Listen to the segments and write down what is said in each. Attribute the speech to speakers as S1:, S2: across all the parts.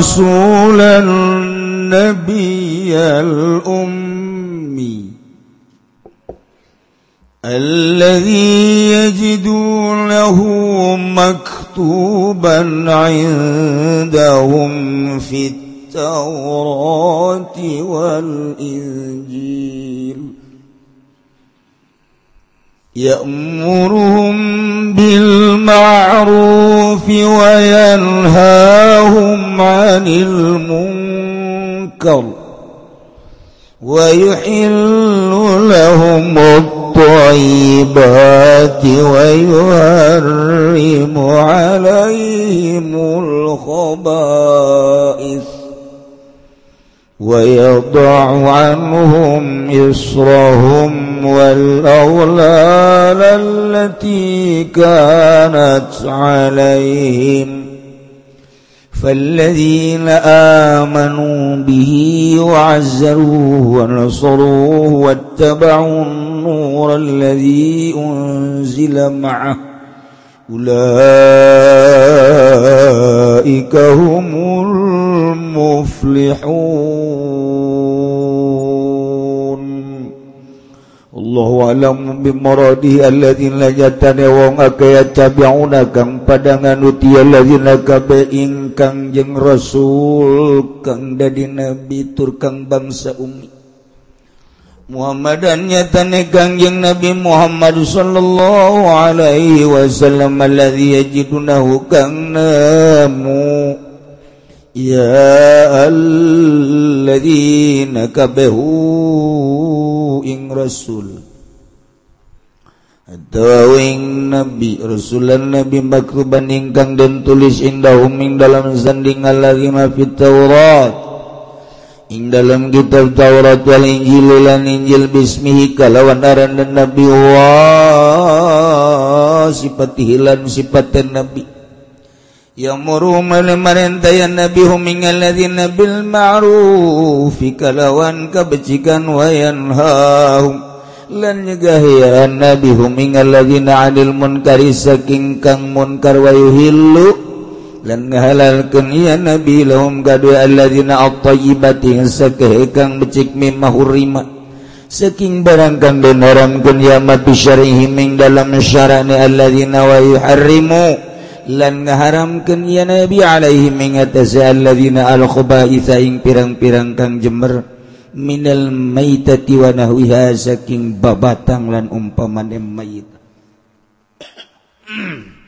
S1: الرسول النبي الأمي الذي يجدونه مكتوبا عندهم في التوراة والإنجيل يأمرهم بالمعروف وينهاهم عن المنكر ويحل لهم الطيبات ويهرم عليهم الخبائث ويضع عنهم إصرهم والأغلال التي كانت عليهم. فالذين آمنوا به وعزروه ونصروه واتبعوا النور الذي أنزل معه أولئك هم المفلحون. Allahu alam maradi alladzina yatane wa yatabi'una kang padangan uti alladzina kabe ingkang jeung rasul kang dadi nabi tur kang bangsa ummi Muhammadan yatane kang jeung Nabi Muhammad sallallahu alaihi wasallam alladzi yajidunahu kang namu. Ya alladzina kabehu ing rasul. Dawing nabi rasulan nabi makruban ingkang dan tulis indahum ing dalam sanding alladhi ma fit taurat. Ing dalam kitab taurat wal injil lan injil bismihi kalawan aran dan nabi wa sifat hilan sifat nabi. يأمرهم لمرن ينبيهم من الذين kalawan كلوان كبجكا وينهاهم lan nyegahiran nabi huming alladzina anil munkari saking kang munkar wa yuhillu lan ngahalalkeun ieu nabi lahum kadu alladzina at-tayyibati sakehe becik mimma hurima saking barangkang kang diharamkeun ya syarihim ing dalam syarane alladzina wa yuharrimu lan ngaharamkeun ya nabi alaihi ingatasa alladzina alkhubaitha ing pirang-pirang kang jemer minal maitati wa nahwiha saking babatang lan umpamane mayit.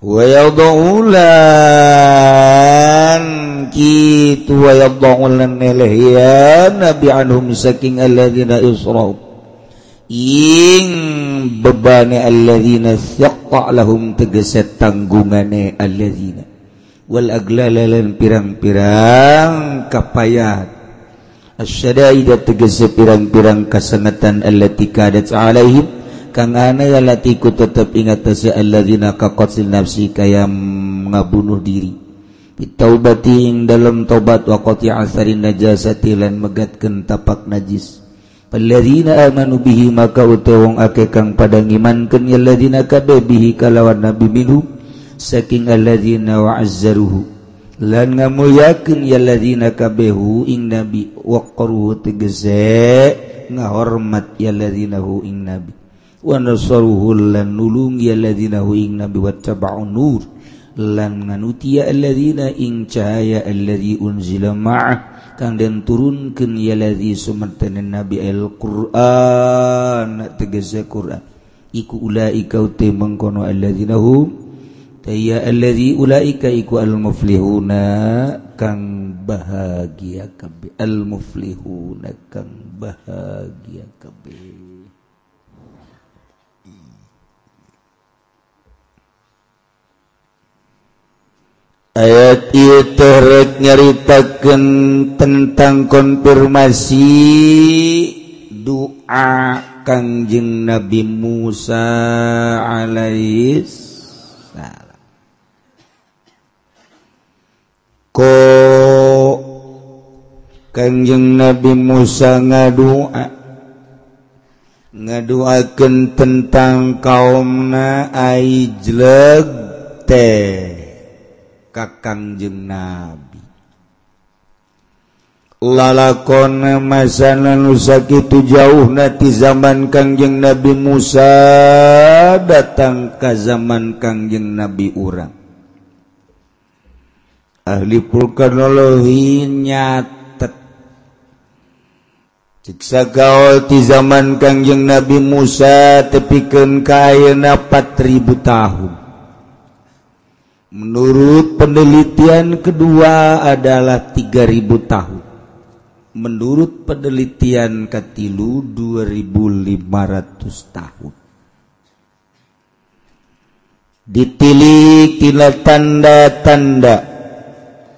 S1: Wa yadaulan kitu wa yadaulan nelehya nabi anhum saking alladzina isra'u ing bebane alladzina syaqqa lahum tegese tanggungane alladzina. Wal aglala pirang-pirang kapayat. Asyadaida tegese pirang-pirang kasanatan allati kadat alaihim. Kang ana allati tetep ingat sa alladzina kaqatil nafsi kaya ngabunuh diri. Taubati ing dalam tobat wa qati asarin najasati lan megatkeun tapak najis. Pelladina amanu bihi maka utawong ake kang pada ngimankeun yalladzina kabe bihi kalawan nabi minhu saking alladzina wa'azzaruhu. Lan ngamulyakeun yalladzina kabehu ing nabi waqaruhu tegese ngahormat yalladzina hu ing nabi. Wa nasaruhu lan nulung yalladzina hu ing nabi wattaba'un nur. Lan nganutia alladina ing cahaya alladzi unzila ma'ah. Kang den turunkeun yalladzi sumartanan nabi al-Qur'an. Tegese Qur'an. Iku ulaika te mengkono alladzina hum. Tayya alladzi ulaika iku al-muflihuna. Kang bahagia kebe almuflihu nakang bahagia kebe ayat terek nyaritakan tentang konfirmasi doa Kangjeng Nabi Musa alaihis salam. Ko Kangjeng Nabi Musa ngadua ngaduakeun tentang kaumna aijleg teh kakangjeng nabi. Lalakon masana nusak itu jauh nati zaman Kangjeng Nabi Musa datang ke zaman Kangjeng Nabi urang. Ahli vulkanologi nyatet. Siksa gaul di zaman Kangjeng Nabi Musa tepikan kaayana 4000 tahun. Menurut penelitian kedua adalah 3000 tahun. Menurut penelitian katilu 2500 tahun. Ditilik tila tanda-tanda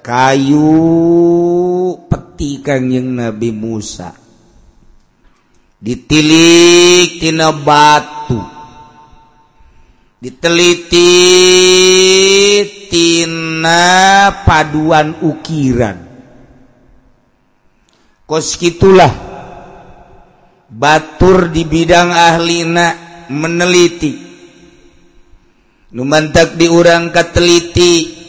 S1: kayu peti kangjeng Nabi Musa. Ditiliktina batu ditelititina paduan ukiran. Koskitulah batur di bidang ahlina meneliti. Numantak diurang kateliti.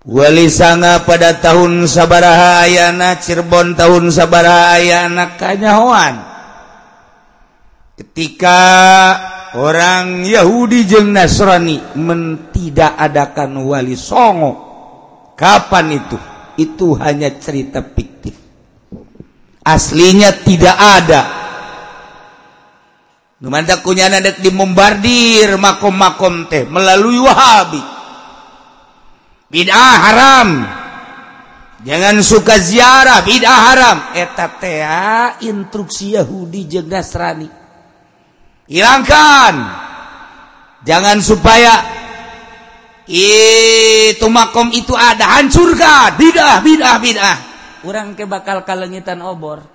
S1: Wali sanga pada tahun sabaraha ayana Cirebon tahun sabaraha ayana kanyahoan. Ketika orang Yahudi jeng Nasrani men tidak adakan wali songo. Kapan itu? Itu hanya cerita fiktif. Aslinya tidak ada. Numandak kunyana dek dimombardir makom-makom teh melalui Wahabi. Bid'ah haram. Jangan suka ziarah bid'ah haram. Eta teh instruksi Yahudi jeung Nasrani hilangkan. Jangan supaya itu makom itu ada hancurkan. Bidah bidah bidah. Orang ke bakal kalengitan obor.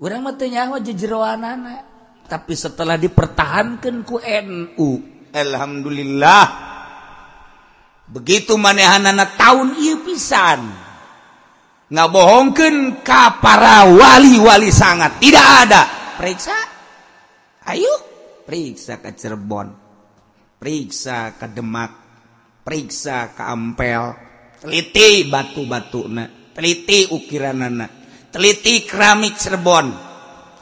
S1: Orang matanya nyawa jejeroan anak tapi setelah dipertahankan ku NU Alhamdulillah. Begitu manehanana tahun iya pisan. Nggak bohongkan kapara wali-wali sangat. Tidak ada. Periksa. Ayo. Periksa ke Cirebon. Periksa ke Demak. Periksa ke Ampel. Teliti batu-batu na. Teliti ukiran na. Teliti keramik Cirebon.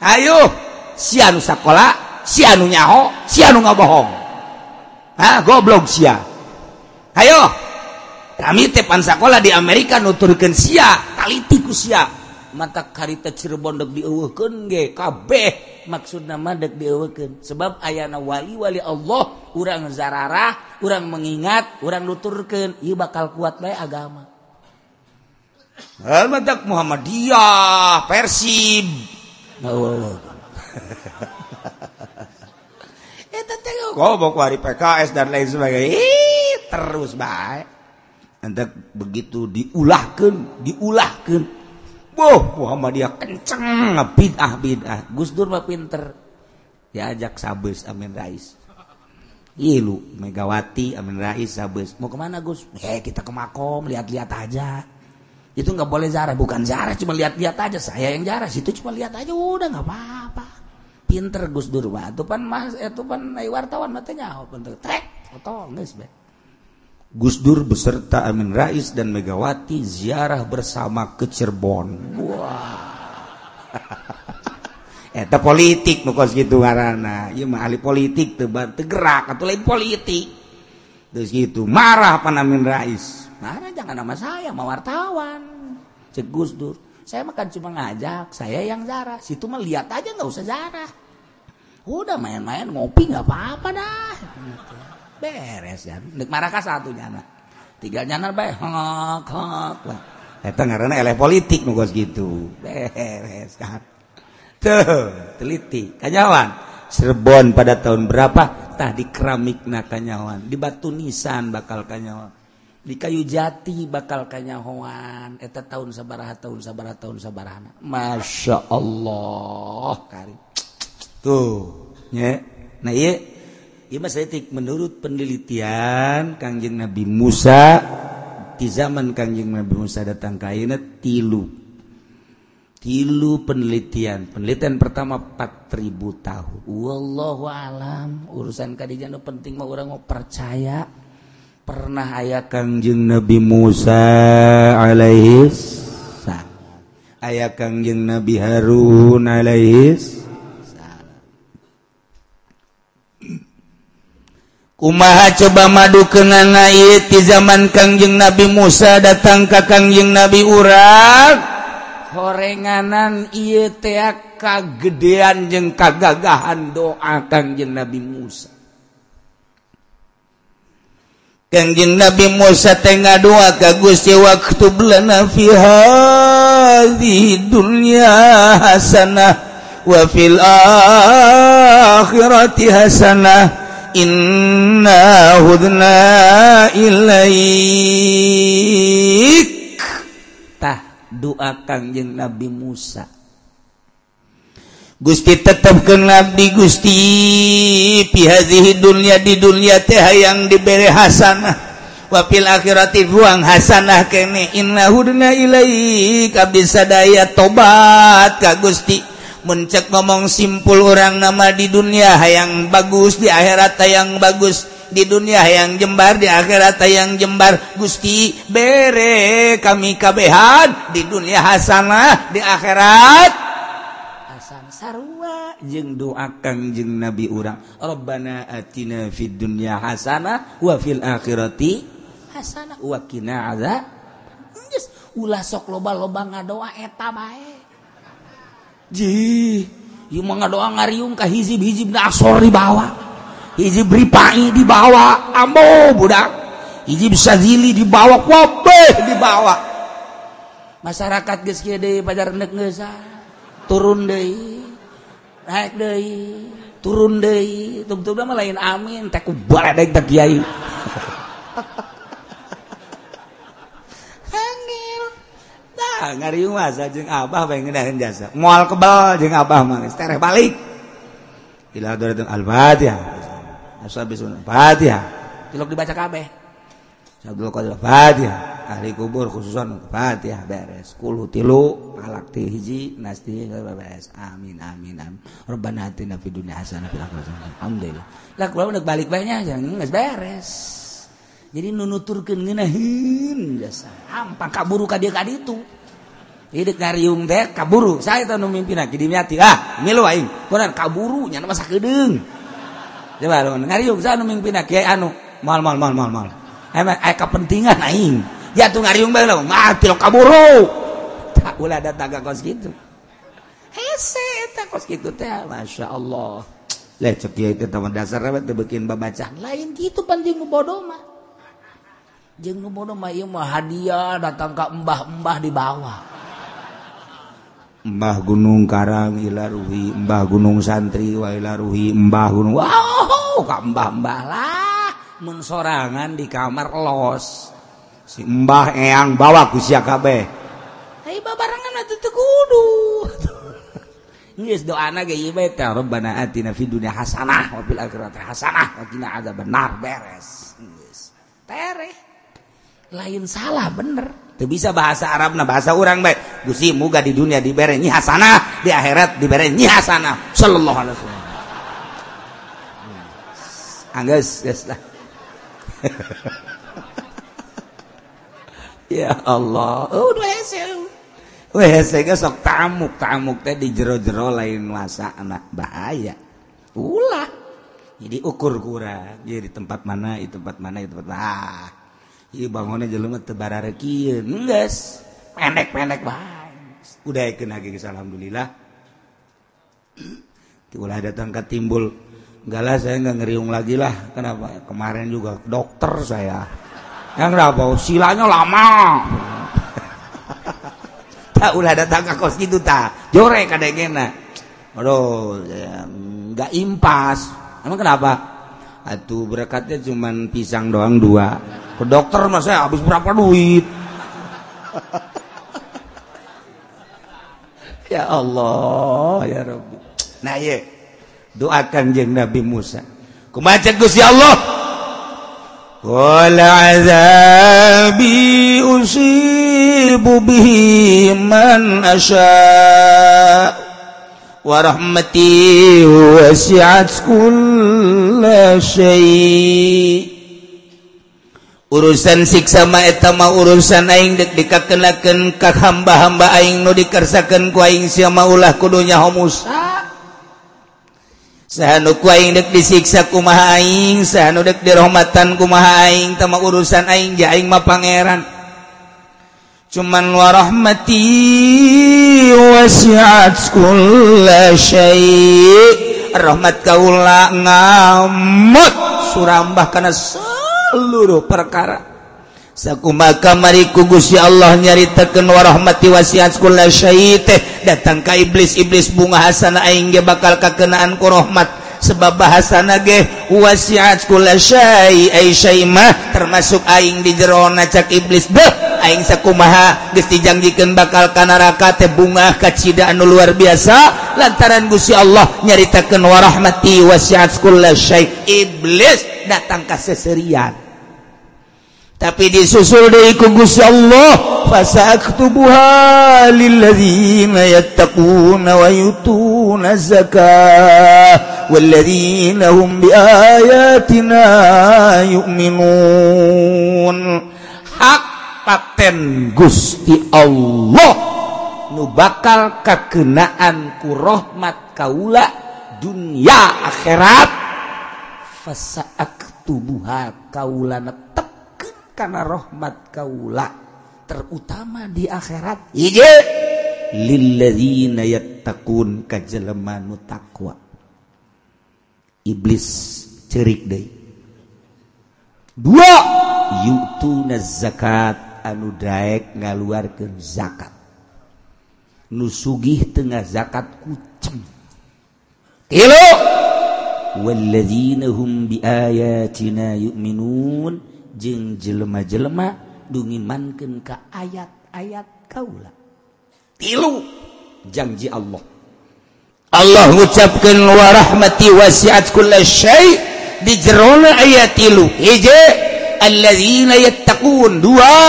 S1: Ayo. Sianu sekolah sianu nyaho sianu ngabohong. Ah goblok sia. Ayo. Kami tepan sekolah di Amerika nuturkan sia. Talitiku sia. mata karita Cirebondok diuwuhkan ge kabeh maksud nama dek diuwuhkan sebab ayana wali wali Allah urang zararah urang mengingat urang nuturkeun ieu bakal kuat bae agama Hal Muhammadiyah, Persib. Eta teh wari PKS dan lain sebagainya. terus baik. Hendak begitu diulahkan, diulahkan Wow Muhammadiyah kenceng bidah bidah. Gus Dur mah pinter. Diajak sabes Amin Rais. Ilu Megawati Amin Rais sabes. Mau kemana Gus? Eh kita ke makom lihat-lihat aja. Itu nggak boleh Zara bukan Zara cuma lihat-lihat aja. Saya yang Zara situ cuma lihat aja. Udah nggak apa-apa. Pinter Gus Dur. Mah itu pan mas eh, itu pan eh, wartawan matanya pinter. Trek foto nggak Gus Dur beserta Amin Rais dan Megawati ziarah bersama ke Cirebon. Wah. Eta politik nu kos gitu karena ieu mah ahli politik teu gerak atau lain politik. Terus gitu marah pan Amin Rais. Marah jangan nama saya, mau wartawan. Cek Gus Dur. Saya makan cuma ngajak, saya yang zarah. Situ mah lihat aja nggak usah zarah. Udah main-main ngopi nggak apa-apa dah beres ya nek maraka satu nyana tiga nyana baik hongok lah. Eta ngaranna eleh politik nu geus gitu. Beres kan tuh teliti. Kanyawan. Serbon pada tahun berapa? Tah di keramikna kanyawan. Di batu nisan bakal kanyawan. Di kayu jati bakal kanyahoan eta tahun sabaraha tahun sabaraha tahun sabaraha. Masya Allah. Kari. Tuh nye. Nah iya iya mas etik menurut penelitian kangjeng Nabi Musa di zaman kangjeng Nabi Musa datang kaina tilu. Tilu penelitian. Penelitian pertama 4000 tahun. Wallahu alam. Urusan kadijana penting mah orang mau percaya. Pernah aya Kangjeng Nabi Musa alaihis aya Kangjeng Nabi Harun alaihis Umaha coba madu ke ngangait di zaman Kangjeng Nabi Musa datang ka Kangjeng Nabi Urak. Horenganan ieu teh kagedean jeung kagagahan doa Kangjeng Nabi Musa. Kangjeng Nabi Musa tengah doa ka Gusti waktu lana fi hadhihi dunya hasanah wa fil akhirati hasanah إنا هدنا إليك. Tah doa kangjeng Nabi Musa. Gusti tetapkan Nabi Gusti pihazihi dunia di dunia teh yang diberi hasanah. Wapil akhirati buang hasanah kene. Inna hudna ilaik abdi sadaya tobat ka Gusti. mencek ngomong simpul orang nama di dunia hayang bagus di akhirat yang bagus. Di dunia yang jembar di akhirat yang jembar. Gusti bere kami kabehan. Di dunia hasanah di akhirat. Hasan sarua. Jeung doakan kangjeng nabi urang. Rabbana atina fid dunya hasanah wa fil akhirati hasanah. wa qina azab ulah sok loba-loba ngadoa eta bae. ji doa ngarium ka hizib hizib di bawah. Hizib ripai di bawah ambo budak. Hizib sazili dibawa wabeh dibawa masyarakat geus kieu deui pajar neuk ah. turun deui naik deui turun deui. Tungtung mah lain amin teh ku baledeg teh kiai. mual kebal jeung Abah manis. Tereh balik. Ila daratul al-fatihah. Ashabisun al-fatihah. Tilok dibaca kabeh. Abdul Qadir Fatihah ahli kubur khususan Fatihah beres. Kulu tilu alak ti hiji nasti beres. Amin amin amin. Rabbana atina fid dunya hasanah fil akhirati hasanah. Alhamdulillah. Lah kula udah balik banyak jangan geus beres. Jadi nunuturkeun ngeunaheun jasa hampang kaburu ka dieu ka ditu. Hidup ngariung teh kaburu. Saya tahu nu mimpin aki dimiati. Ah, milu aing. Kunan kaburu nyana masa kedeung. Coba lu ngariung saya nu mimpin aki anu mal mal mal mal mal. Emang aya kepentingan aing. Ya tuh ngariung bae lo mati lo kaburu. Tak ulah datang ka kos kitu. Hese eta kos kitu teh Masya Allah. Lah cek ieu teh teman dasar apa tuh bikin babacaan. Lain kitu penting bodoh mah. Jeung nu bodoh mah ieu mah hadiah datang ka embah-embah di bawah. Mbah Gunung Karang Ilaruhi Mbah Gunung Santri Wailaruhi Mbah Gunung. Wow kak Mbah Mbah lah. Mensorangan di kamar los. Si Mbah Eyang bawa ku sia kabeh. Hai babarangan atuh teu kudu. Geus doana ge ieu bae teh Rabbana atina fid dunya hasanah wa fil akhirati hasanah wa qina adzabannar. Beres Geus. Tereh. Lain salah bener. Bisa bahasa Arab nah bahasa orang baik. Gusti muga di dunia dibere nyi hasanah di akhirat dibere nyi hasanah. Sallallahu alaihi wasallam. Angges, geus lah ya Allah. Oh, sok tamuk tamuk teh di jero-jero lain masa anak bahaya. Ulah. Jadi ukur kurang jadi di tempat mana itu tempat mana itu tempat ah bangunnya jelema teu barareukieun geus pendek-pendek udah ikan lagi alhamdulillah. Ulah datang ke timbul. Enggak lah saya nggak ngeriung lagi lah. Kenapa? Kemarin juga dokter saya. Yang rabau silanya lama. Tak ulah datang ke kos gitu tak. Jore kadang aduh ya, nggak impas. Emang kenapa? Atuh berkatnya cuman pisang doang dua ke dokter mas saya habis berapa duit? Ya Allah ya Rabbi. Nah ya doakan jeng Nabi Musa. Kumaca Gusti Allah. Wala azabi usibu bihi man asya wa rahmati wasi'at kulla syai' urusan siksa ma eta mah urusan aing dek dikakeunakeun ka hamba-hamba aing nu dikersakeun ku aing sia maulah kudunya homusa sahanu ku aing dek disiksa kumaha aing sahanu dek dirahmatan kumaha aing tama urusan aing ja aing mah pangeran. Cuman wa rahmati wasi'at kullasyai' rahmat kaula ngamut surambah kana seluruh perkara. Sakumaka mari ku Gusti Allah nyaritakeun warahmati wasiat kula datang ka iblis-iblis bunga hasana aing ge bakal kakenaan ku rahmat. Sebab bahasana ge wasiat kula syai ai syai mah termasuk aing di jero cak iblis. Beuh! aing sakumaha geus dijanjikeun bakal ka neraka teh bunga kacida anu luar biasa lantaran Gusti Allah nyaritakeun warahmati wasiat kulla syai. Iblis datang ka seserian. Tapi disusul deui ku Gusti Allah fasaktubuha lilladzina yattaquna wa yutuna zakah walladzina hum biayatina yu'minun. Hak paten Gusti Allah. Nu bakal kakenaan ku rahmat kaula dunia akhirat. Fasaktubuha kaula netep karena rahmat kaula terutama di akhirat. Iya. Lilladzina yattaqun kajelema nu takwa. Iblis cerik deui dua yutuna zakat anu daek ngaluarkan zakat. Nu sugih tengah zakat kucing. Tilu! Walladzina hum biayatina yu'minun. Jeung jelema-jelema dungimankeun ka ayat-ayat kaula. Tilu! Janji Allah. Allah ngucapkeun wa rahmati wasi'at kullasyai di jerona ayat tilu. Hiji alladzina yattaqun dua.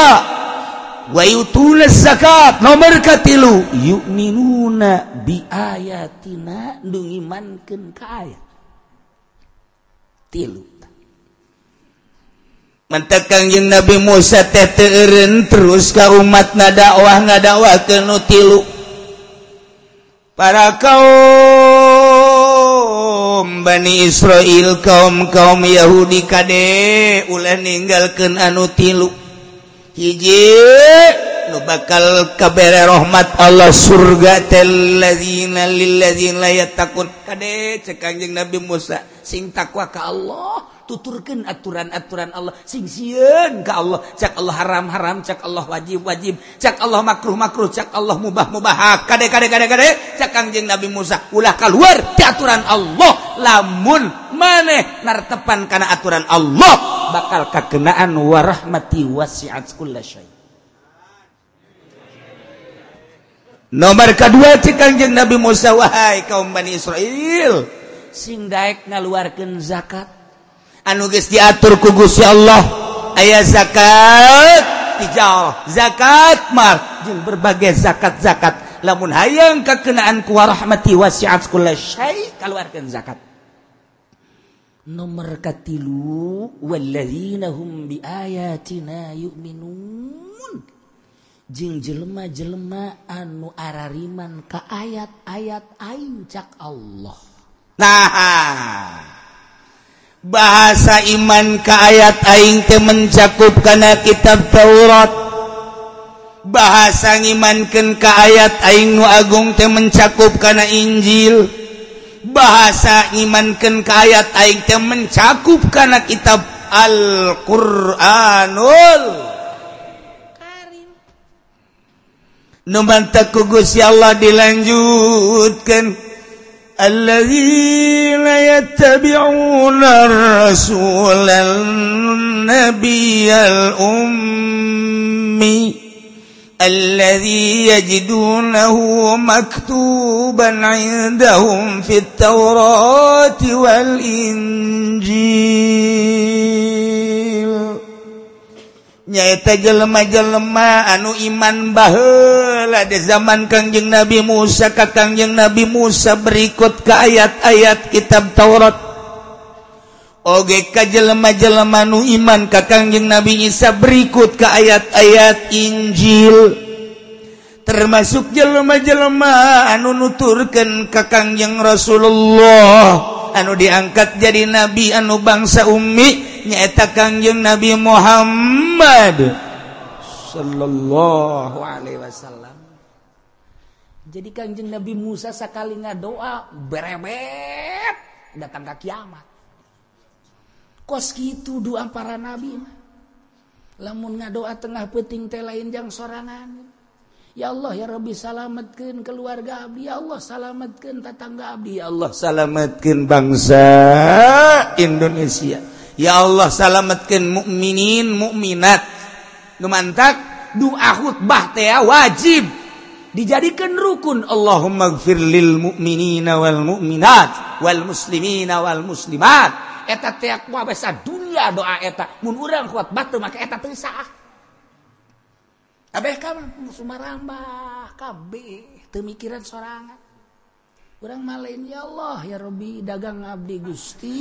S1: Wa yutuna zakat. Nomor katilu yu'minuna bi ayatina ngimankeun ka ayat. Tilu. Mantekang jeung Nabi Musa teh teureun terus ka umat nadakwah ngadawakeun nu tilu. Para kaum Bani Israil kaum kaum Yahudi Kade ulah ninggalkeun anu tilu. Hiji nu bakal kabere rahmat Allah surga tellazina lillazina yattaqun. Kade cek kanjeng Nabi Musa sing takwa ka Allah tuturkeun aturan-aturan Allah. Sing sieun ka Allah cak Allah haram-haram cak Allah wajib-wajib cak Allah makruh-makruh cak Allah mubah-mubah. Kade kade kade kade cak kanjeng Nabi Musa ulah keluar ti aturan Allah. lamun maneh nartepan karena aturan Allah bakal kakenaan warahmati wasiat kullasyai nomor kedua cikanjeng Nabi Musa wahai kaum Bani Israel sing daek ngaluarkan zakat anu geus diatur ku Gusti Allah ayah zakat tijal zakat mar jeung berbagai zakat-zakat lamun hayang kakenaan ku warahmati wasiat kullasyai kaluarkeun zakat. nomor katilu walladzina hum biayatina yu'minun. Jeung jelema-jelema anu arariman ka ayat-ayat aing cak Allah. Nah bahasa iman ka ayat aing teh mencakup kana kitab Taurat. Bahasa ngimankeun ka ayat aing nu agung teh mencakup kana Injil. bahasa imankan kayat aing teh mencakup karena kitab Al-Qur'anul Karim. Ya ku Gusti Allah dilanjutkan الذين يتبعون الرسول النبي الأمي الذي يجدونه مكتوبا عندهم في التوراة والإنجيل nyaita jelema-jelema anu iman baheula di zaman Kangjeng Nabi Musa ka Kangjeng Nabi Musa berikut ke ayat-ayat kitab Taurat Oge kajjelemah-jelema nu iman ka Kangjeng Nabi Isa berikut ke ayat-ayat Injil. Termasuk jelma-jelma anu nuturkan ka Kangjeng Rasulullah. Anu diangkat jadi nabi anu bangsa Umi nyaeta Kangjeng Nabi Muhammad. Shallallahu Alaihi Wasallam. Jadi Kangjeng Nabi Musa sekali nga doa berebet datang ke kiamat. kos gitu doa para nabi mah. Lamun ngadoa tengah peting teh lain jang sorangan. Ya Allah ya Rabbi salamatkan keluarga abdi. Ya Allah salamatkan tetangga abdi. Ya Allah salamatkan bangsa Indonesia. Ya Allah salamatkan mukminin mukminat. Numantak doa khutbah teh wajib dijadikan rukun Allahumma gfir lil mu'minina wal mu'minat wal muslimina wal muslimat eta teakwa bahasa dunia doa eta. Mun urang kuat batu maka eta teu sah abeh kamu sumarambah kabeh teu mikiran sorangan. Urang malain ya Allah ya Rabbi dagang abdi Gusti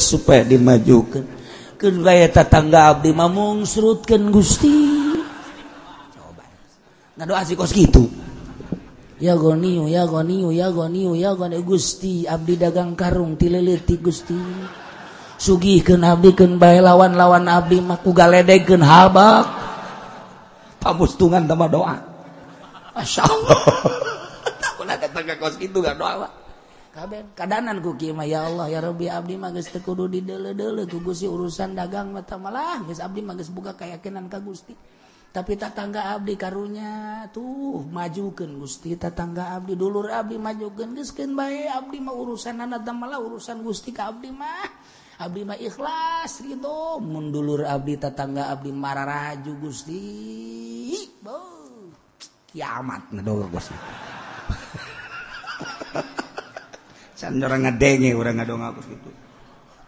S1: supaya dimajukan keun gaya tetangga abdi mamung surutkeun Gusti. Coba. Ngadoa si kos gitu ya goniu ya goniu ya goniu ya goni Gusti abdi dagang karung tileliti Gusti. Sugih ke abdi ken bae lawan lawan abdi maku galedegkeun habak. Pamustungan sama doa. Masya Allah. Takuna tetangga kos itu gak doa kabeh kadanan ku kieu ya Allah ya Rabbi abdi mah geus teu kudu didele-dele ku Gusti urusan dagang mata malah geus abdi mah geus buka keyakinan ka Gusti. tapi tatangga Abdi karunya tuh majukan Gusti tatangga Abdi. Dulur Abdi majukan geuskeun baik Abdi mau urusan anak malah urusan Gusti ke Abdi mah. Abdi mah ikhlas gitu. Mundulur Abdi tatangga Abdi mararaju Gusti. Bo. kiamat ngedulur Gusti. San orang ngedenge orang ngadongak gitu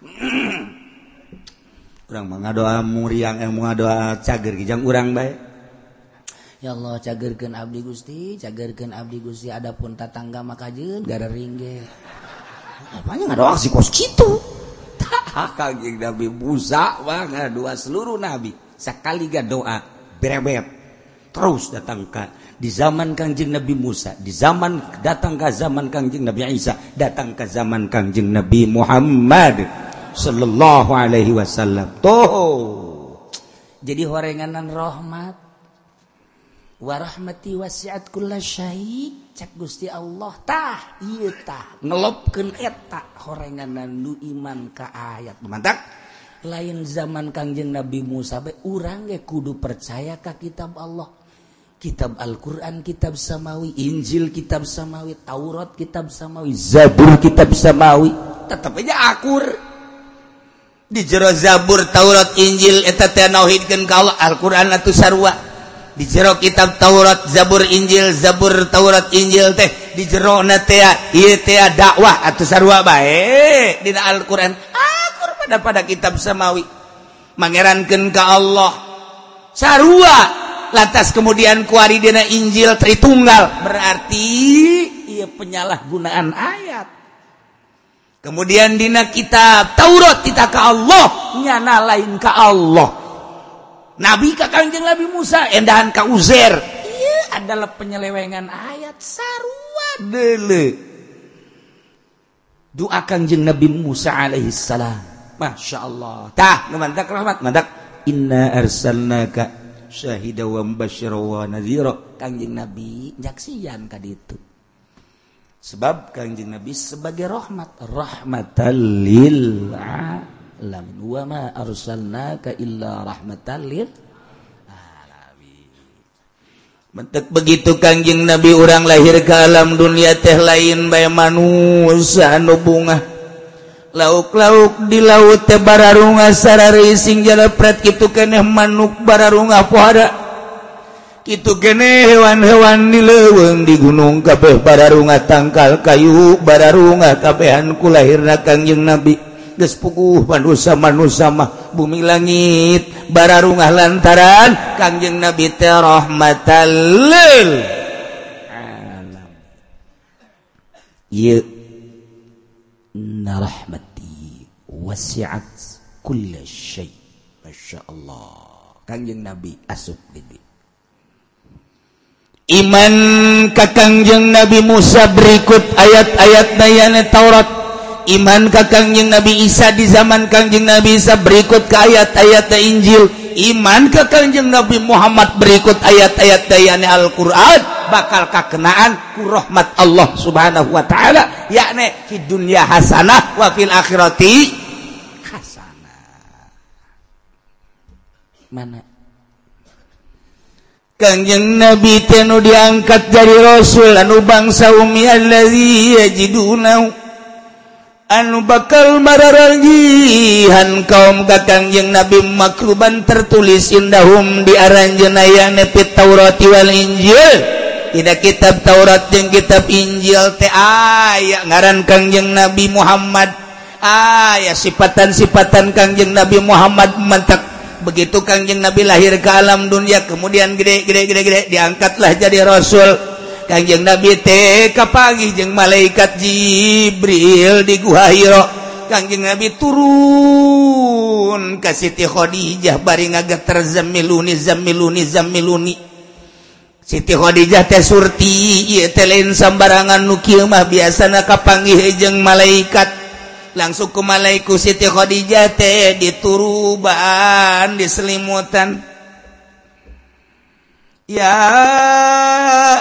S1: orang mengadoa muriang eh, yang mengadoa cager kijang urang baik ya Allah cagerkan abdi gusti cagerkan abdi gusti adapun tatangga makajun gara ringgit apanya ngadoa si kos citu tak kaging nabi busa wah ngadoa seluruh nabi. Sekali gak doa berebet terus datang ke di zaman Kangjeng Nabi Musa, di zaman datang ke zaman Kangjeng Nabi Isa, datang ke zaman Kangjeng Nabi Muhammad. Shallallahu Alaihi Wasallam. Toh jadi horenganan rahmat. Warahmati wasiatkulla Syahid. Cek Gusti Allahtah ngelopken etak horenganan nu iman ke ayat. Mantap. Lain zaman Kangjeng Nabi Musa urang kudu percayakah kitab Allah. Kitab Alquran kitab samawi Injil kitab samawi Taurat kitab samawi Zabur kitab samawi. Tetap aja akur. di jero Zabur Taurat Injil eta teh nauhidkeun ka Allah Al-Qur'an atuh sarua. Di jero kitab Taurat Zabur Injil Zabur Taurat Injil teh di jero na teh ieu teh dakwah atuh sarua bae. Dina Al-Qur'an ah, akur pada pada kitab samawi. Mangerankeun ka Allah. Sarua. Lantas kemudian kuari dina Injil Tritunggal berarti ieu penyalahgunaan ayat. Kemudian dina kita Taurat kita ke Allah nyana lain ke Allah. Nabi ke kanjeng Nabi Musa endahan ke Uzer iya adalah penyelewengan ayat sarua dele. Doa kanjeng Nabi Musa alaihi salam. Masya Allah. Tah numantak rahmat mantak inna arsalnaka syahida wa mubashira wa kanjeng Nabi nyaksian kaditu sebab kanjeng Nabi sebagai rahmat. Rahmatan lil alamin. Wa ma arsalnaka illa rahmatan lil alamin. Mentek begitu kangjeng Nabi orang lahir ke alam dunia teh lain bae manusia anu bungah. Lauk-lauk di laut teh bararunga sarari sing jalapret kitu keneh manuk bararunga pohara. itu gene hewan-hewan di leweng di gunung kabeh. Bararunga tangkal kayu bararunga kabehanku lahirna kangjeng nabi. Geus puguh manusia manusia mah bumi langit bararunga lantaran kangjeng nabi teh rahmatal lil. Alam. Ye. Rahmati wasi'at kulla syai' masyaallah kangjeng nabi asup di iman kakangjeng Nabi Musa berikut ayat-ayat nayana Taurat. Iman kakangjeng Nabi Isa di zaman Kangjeng Nabi Isa berikut ke ayat-ayat Injil. Iman kakangjeng Nabi Muhammad berikut ayat-ayat dayana Al-Quran. Bakal kakenaan ku rahmat Allah subhanahu wa ta'ala yakni fi dunya hasanah wa fil akhirati hasanah. Mana? Kanjeng Nabi Tenu diangkat dari Rasul anu bangsa umi allazi yajiduna anu bakal mararagihan kaum ka Kanjeng Nabi makruban tertulis indahum di aranjeuna yang nepi Taurat wal Injil. Tidak kitab Taurat jeung kitab Injil teh aya ngaran Kanjeng Nabi Muhammad. Aya sifatan-sifatan Kanjeng Nabi Muhammad mantak begitu Kangjeng Nabi lahir ke alam dunia kemudian gede-gede-gede diangkatlah jadi rasul. Kangjeng Nabi TK pagi jeung malaikat Jibril di Gua Hiro. Kangjeng Nabi turun ke Siti Khadijah bari ngageter zamiluni zamiluni zamiluni. Siti Khadijah teh surti ieu teh lain sambarangan nu kieu mah biasana kapanggih jeung malaikat. langsung ke malaiku Siti Khadijah teh dituruban diselimutan. Ya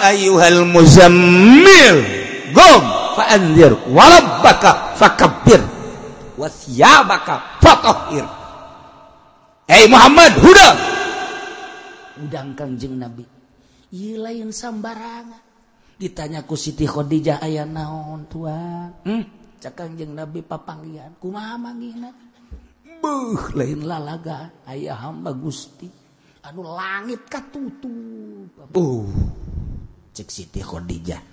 S1: ayuhal muzammil gum fa'anzir walabbaka fakabbir wasyabaka fatahir Hei Muhammad hudang udang kanjeng Nabi ieu lain sambarangan. Ditanya ku Siti Khadijah aya naon tuan? Hmm? cakangjeng nabi papanggian kuma lain lalaga. Ayaah hamba Gusti. Anu langit katutup. Uh, cek Siti Khadijah.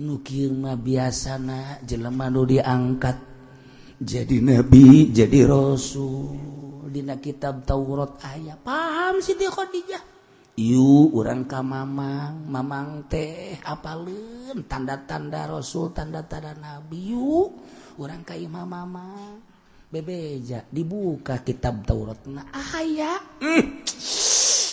S1: Nukir biasana jelema nu diangkat jadi nabi jadi rasul. Dina kitab Taurat ayah paham Siti Khadijah? Yu orang ka Mamang Mamang teh apalun tanda-tanda Rasul tanda-tanda nabi. Yu orang ka Imam Mamang. Bebeja dibuka kitab Taurat nah ahaya. Mm.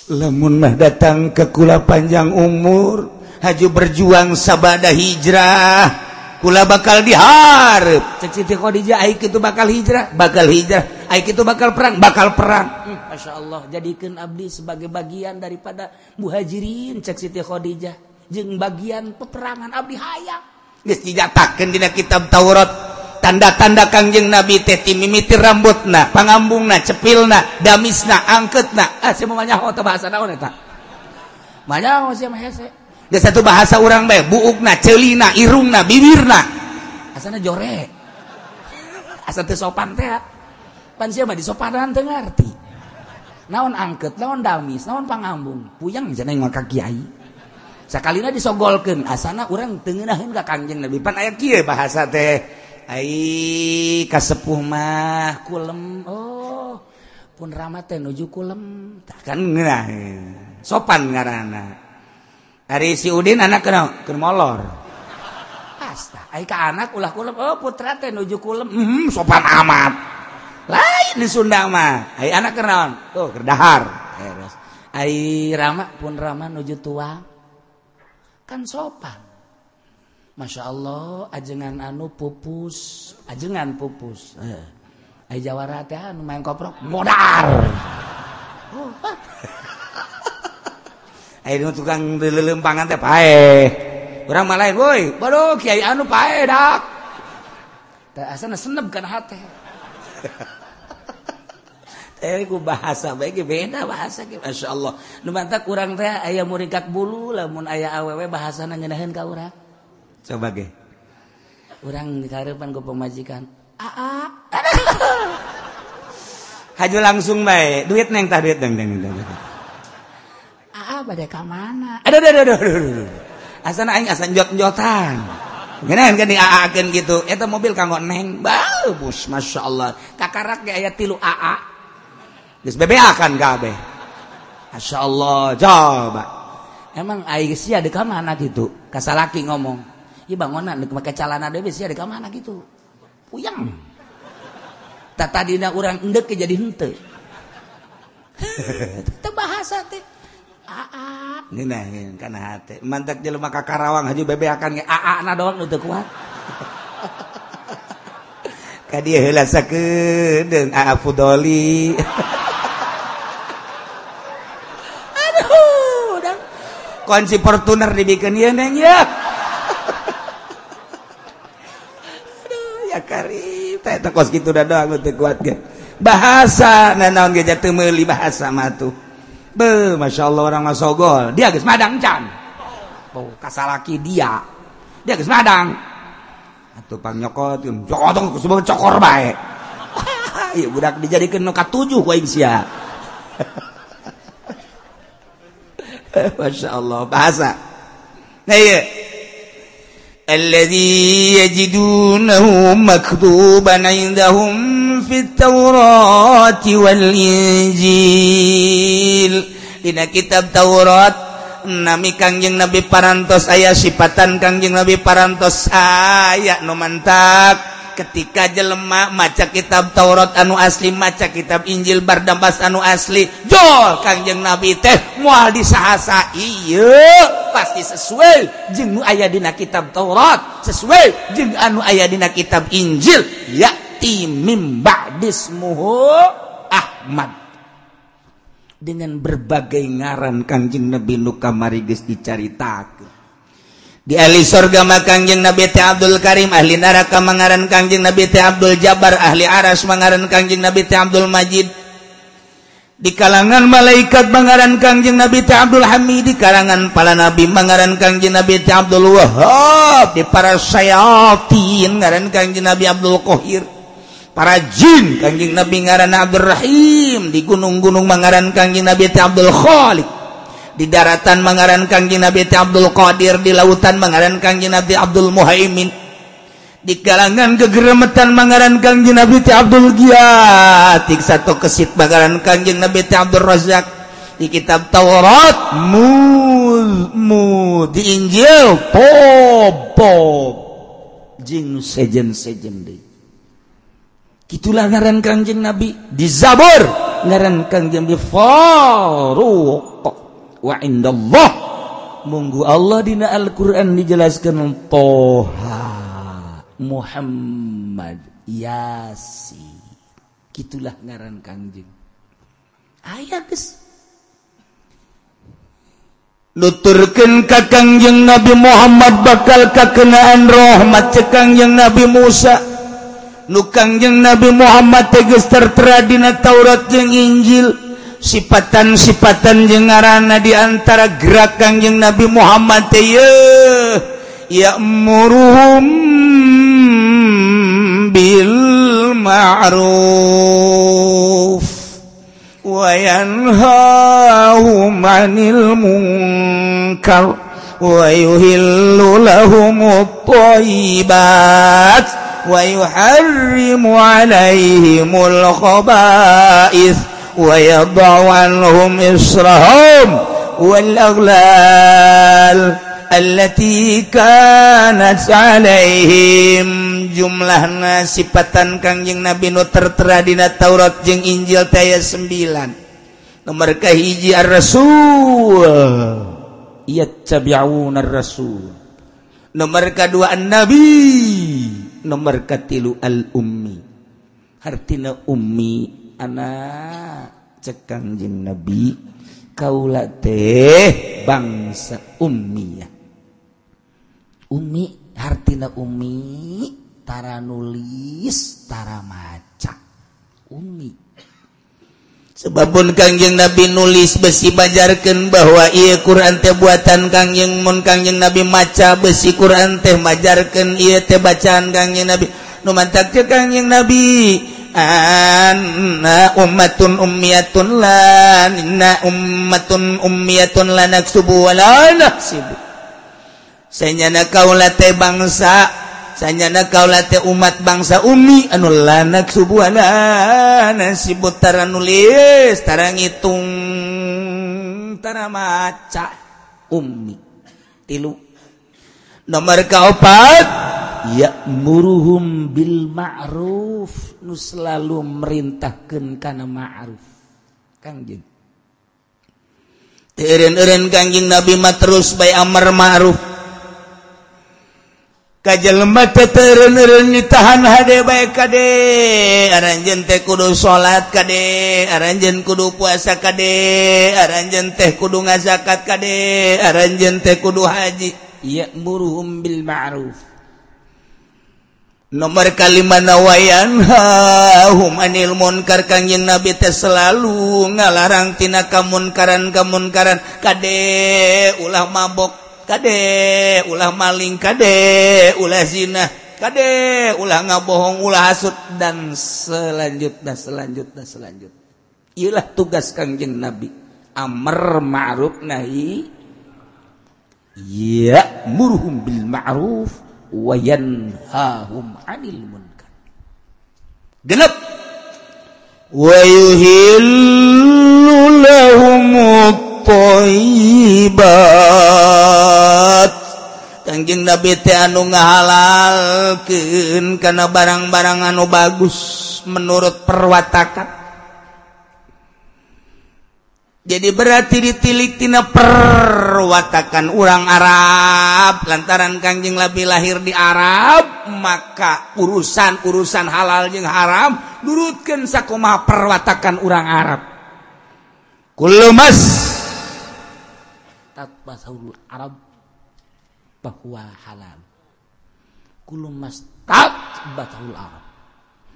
S1: lamun mah datang ke kula panjang umur haju berjuang sabada hijrah kula bakal diharap ceciti Khadijah aik itu bakal hijrah. Bakal hijrah. Aik itu bakal perang. Bakal perang. Masya Allah jadikan Abdi sebagai bagian daripada muhajirin. Cek Siti Khadijah jeng bagian peperangan Abdi hayang geus dijatakeun dina kitab Taurat. Tanda-tanda Kangjeng Nabi teh mimiti rambutna pangambungna cepilna damisna angketna. Ah sia manyaho teh bahasa naon eta? Manyaho sia mah hese. Geus satu bahasa urang bae buukna celina irungna bibirna. Asana jore asa teu sopan teh. Pan sia mah disopanan teu ngarti. naon angket naon damis naon pangambung? Puyang jeneng maka kiai sakalina disogolkan asana orang tengenahin ke kanjeng Nabi. Pan aya kieu bahasa teh? Ai kasepuh mah kulem. Oh pun rama teh nuju kulem. Kan ngeunaheun sopan ngaranna. Ari si Udin anak kena keur molor. Asta ai ka anak ulah kulem. Oh putra teh nuju kulem. Hmm, sopan amat. lain di Sunda mah. Hai anak kenaon? Tuh kerdahar Hai Rama. Pun Rama nuju tua. Kan sopan. Masya Allah ajengan anu pupus. Ajengan pupus. Eh. Hai jawara teh anu main koprok. Modar. Oh. Tukang lelempangan teh pae orang malain woi bodoh kiai anu pae dak. Teh asana senep kan hati. Eh, ku bahasa baik beda bahasa Masya Allah. Lumanta kurang teh ayah murikat bulu lamun ayah awewe bahasa ngenahin ka urang. Sebagai urang dikarepan ku pemajikan. Aa. Haju langsung baik duit neng tah duit deng deng deng aa pada ka mana? Eh, aduh aduh aduh aduh asana aing asan jot jotan Genahan kan diaakeun gitu. Eta mobil kanggo neng. Bagus, Masya Allah. Kakarak ge aya tilu AA. bebe akan kabeh Asya Allah coba emang air sia di mana gitu? Kasalaki ngomong. Iya bangunan dek pakai calana dewe sia di mana gitu? Puyang tata dina orang endek jadi hente itu bahasa teh. Aa nginahin karena hati mantak jelema ka Karawang haji bebe akan nge aa na doang teu kuat. Ka dia heula sakeudeung aa fudoli. kunci Fortuner dibikin ya neng ya ya kari tak kos gitu dah doang untuk kuat ke bahasa nanaon ge jatuh meuli bahasa matu be masya Allah orang masogol dia geus madang can oh kasalaki dia. Dia geus madang. Atuh pang nyokot nyokot sebab cokor bae. Iya budak dijadikan nu katujuh ku aing sia Masya Allah bahasa الذي يجدونه مكتوبا عندهم في التوراة والإنجيل Dina kitab Taurat nami Kangjeng Nabi parantos ayat sifatan Kangjeng Nabi parantos ayat no mantap ketika jelema maca kitab Taurat anu asli maca kitab Injil bardambas anu asli jol Kangjeng Nabi teh mual disahasa. Iya pasti sesuai jeung nu aya dina kitab Taurat sesuai jeung anu aya dina kitab Injil ya mim ba'dismuhu Ahmad. Dengan berbagai ngaran Kangjeng Nabi nu kamari geus dicaritakeun. di ahli surga makangjeng Nabi T Abdul Karim ahli neraka mangaran Kangjeng Nabi T Abdul Jabar ahli aras mangaran Kangjeng Nabi T Abdul Majid. Di kalangan malaikat mangaran Kangjeng Nabi T Abdul Hamid di kalangan para nabi mangaran Kangjeng Nabi T Abdul Wahab di para syaitan ngaran Kangjeng Nabi Abdul Qahir para jin Kangjeng Nabi ngaran Abdul Rahim di gunung-gunung mangaran Kangjeng Nabi T Abdul Khalik di daratan mengaran Kangjeng Nabi Abdul Qadir di lautan mengaran Kangjeng Nabi Abdul Muhaimin. Di kalangan kegeremetan mengaran Kangjeng Nabi Abdul Giatik satu kesit mengaran Kangjeng Nabi Abdul Razak. Di kitab Taurat mu mu di Injil pop pop jing sejen sejen deh Itulah ngaran Kangjeng Nabi. Di Zabur ngaran Kangjeng Nabi Faruq waindallah munggu Allah dina Alquran dijelaskan toha Muhammad Yasi gitulah ngaran Kangjeng aya guys nuturkan kakang yang Nabi Muhammad bakal kekenaan rahmat cekang yang Nabi Musa. Nukang yang Nabi Muhammad teges tertera dina Taurat yang Injil. sipatan-sipatan jengarana diantara gerak yang Nabi Muhammad ya muruhum bil ma'ruf wa yanhahum 'anil munkar wa yuhillu lahum at-tayyibat wa yuharrimu 'alaihimul al-khaba'ith khaba'ith ويضعنهم إصرهم والأغلال التي كانت عليهم jumlah nasipatan kangjeng Nabi nu tertera dina Taurat jeung Injil taya 9 nomor kahiji ar-rasul yattabi'una ar-rasul nomor kedua an-nabi nomor katilu al-ummi artina ummi anak cekanjing nabi kaula teh bangsa ummi ya. Umi hartina Umi tara nulis tara maca. Umi. Sebabun Kangjeng Nabi nulis besi bajarkan bahwa ia Quran teh buatan Kangjeng mun Kangjeng Nabi maca besi Quran teh majarkan ia teh bacaan Kangjeng Nabi. Nu mantak Kangjeng Nabi. anna ummatun ummiyatun la inna ummatun ummiyatun la naksubu wa la nahsibu sanyana kaula teh bangsa sanyana kaula teh umat bangsa ummi anu la naksubu wa la nasibu tara nulis tara ngitung tara maca ummi tilu nomor kaupat ya muruhum bil ma'ruf. Nu selalu merintahkan karena ma'ruf. Kangjeng Teureun-eureun kangjeng Nabi mah terus bae amar ma'ruf. Kajelema teh teureun-eureun ditahan hade bae kade. Aranjeun teh kudu salat kade. Aranjen kudu puasa kade. Aranjen teh kudu ngazakat kade. Aranjen teh kudu haji. ya'muruhum bil ma'ruf. Nomor kalima nawayan hum anil munkar kanjeng nabi teh selalu ngalarang tina kamunkaran kamunkaran kade ulah mabok kade ulah maling kade ulah zina kade ulah ngabohong ulah hasut dan selanjutnya selanjutnya selanjutnya ialah tugas kangjeng nabi. Amar ma'ruf nahi ya'muruhum bil ma'ruf wa yanhahum 'anil munkar. Genep. Wa yuhillu lahum thayyibat. Nabi teh anu ngahalalkeun kana barang-barang anu bagus menurut perwatakan. Jadi berarti ditiliktina perwatakan orang Arab. Lantaran Kanjing lebih lahir di Arab maka urusan-urusan halal yang haram nurutkan sakoma perwatakan orang Arab. Kulumas Arab bahwa halal. Kullu mastat batul Arab.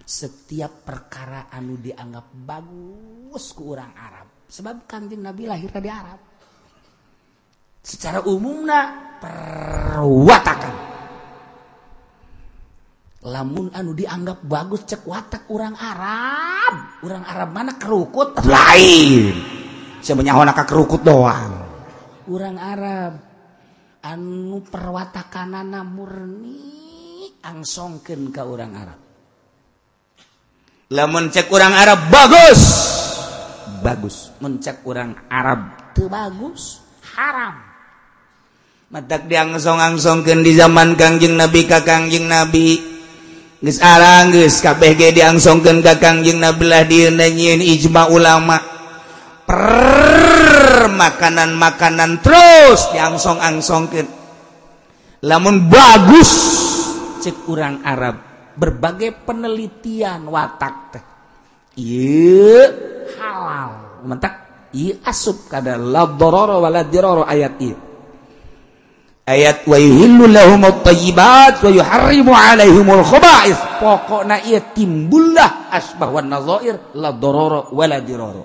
S1: Setiap perkara anu dianggap bagus ke orang Arab sebab kanjeng Nabi lahir di Arab. Secara umumna perwatakan. Lamun anu dianggap bagus cek watak orang Arab. Orang Arab mana kerukut? Lain. Sebenarnya honaka kerukut doang. Orang Arab anu perwatakanana murni angsongkeun ke orang Arab. Lamun cek orang Arab bagus. bagus. Mencek orang Arab. Tuh bagus. Haram. Matak diangsong-angsongkan di zaman Kangjeng Nabi ka Kangjeng Nabi. Geus arang geus kabeh ge diangsongkeun ka Kangjeng Nabi lah dieuneun ijma ulama. Per makanan-makanan terus diangsong-angsongkeun. Lamun bagus. Cek orang Arab berbagai penelitian watak teh. Iya halal. Mentak iya asup kada la dharara wala dirara ayat iya ayat wa yuhillu lahum at-tayyibat wa yuharrimu alaihimul khaba'is. Pokokna ieu timbullah asbah wan nazair la dharara wala dirara.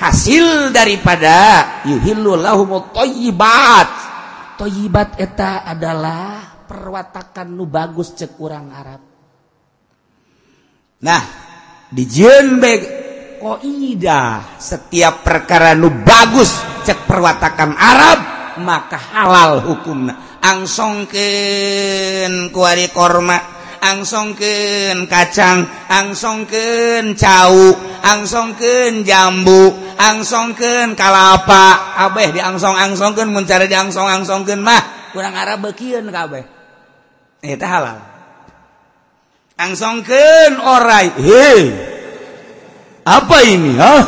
S1: Hasil daripada yuhillu lahum at-tayyibat. Tayyibat eta adalah perwatakan nu bagus cek urang Arab. Nah dijieun bae Oh, koidah setiap perkara nu bagus cek perwatakan Arab maka halal hukumna. Angsongken kuari korma angsongken kacang angsongken cau angsongken jambu angsongken kalapa. Abeh diangsong-angsongkeun mun cara diangsong-angsongkeun mah kurang Arab bekian kabeh eta halal. Angsongken orai. Hei! apa ini oh?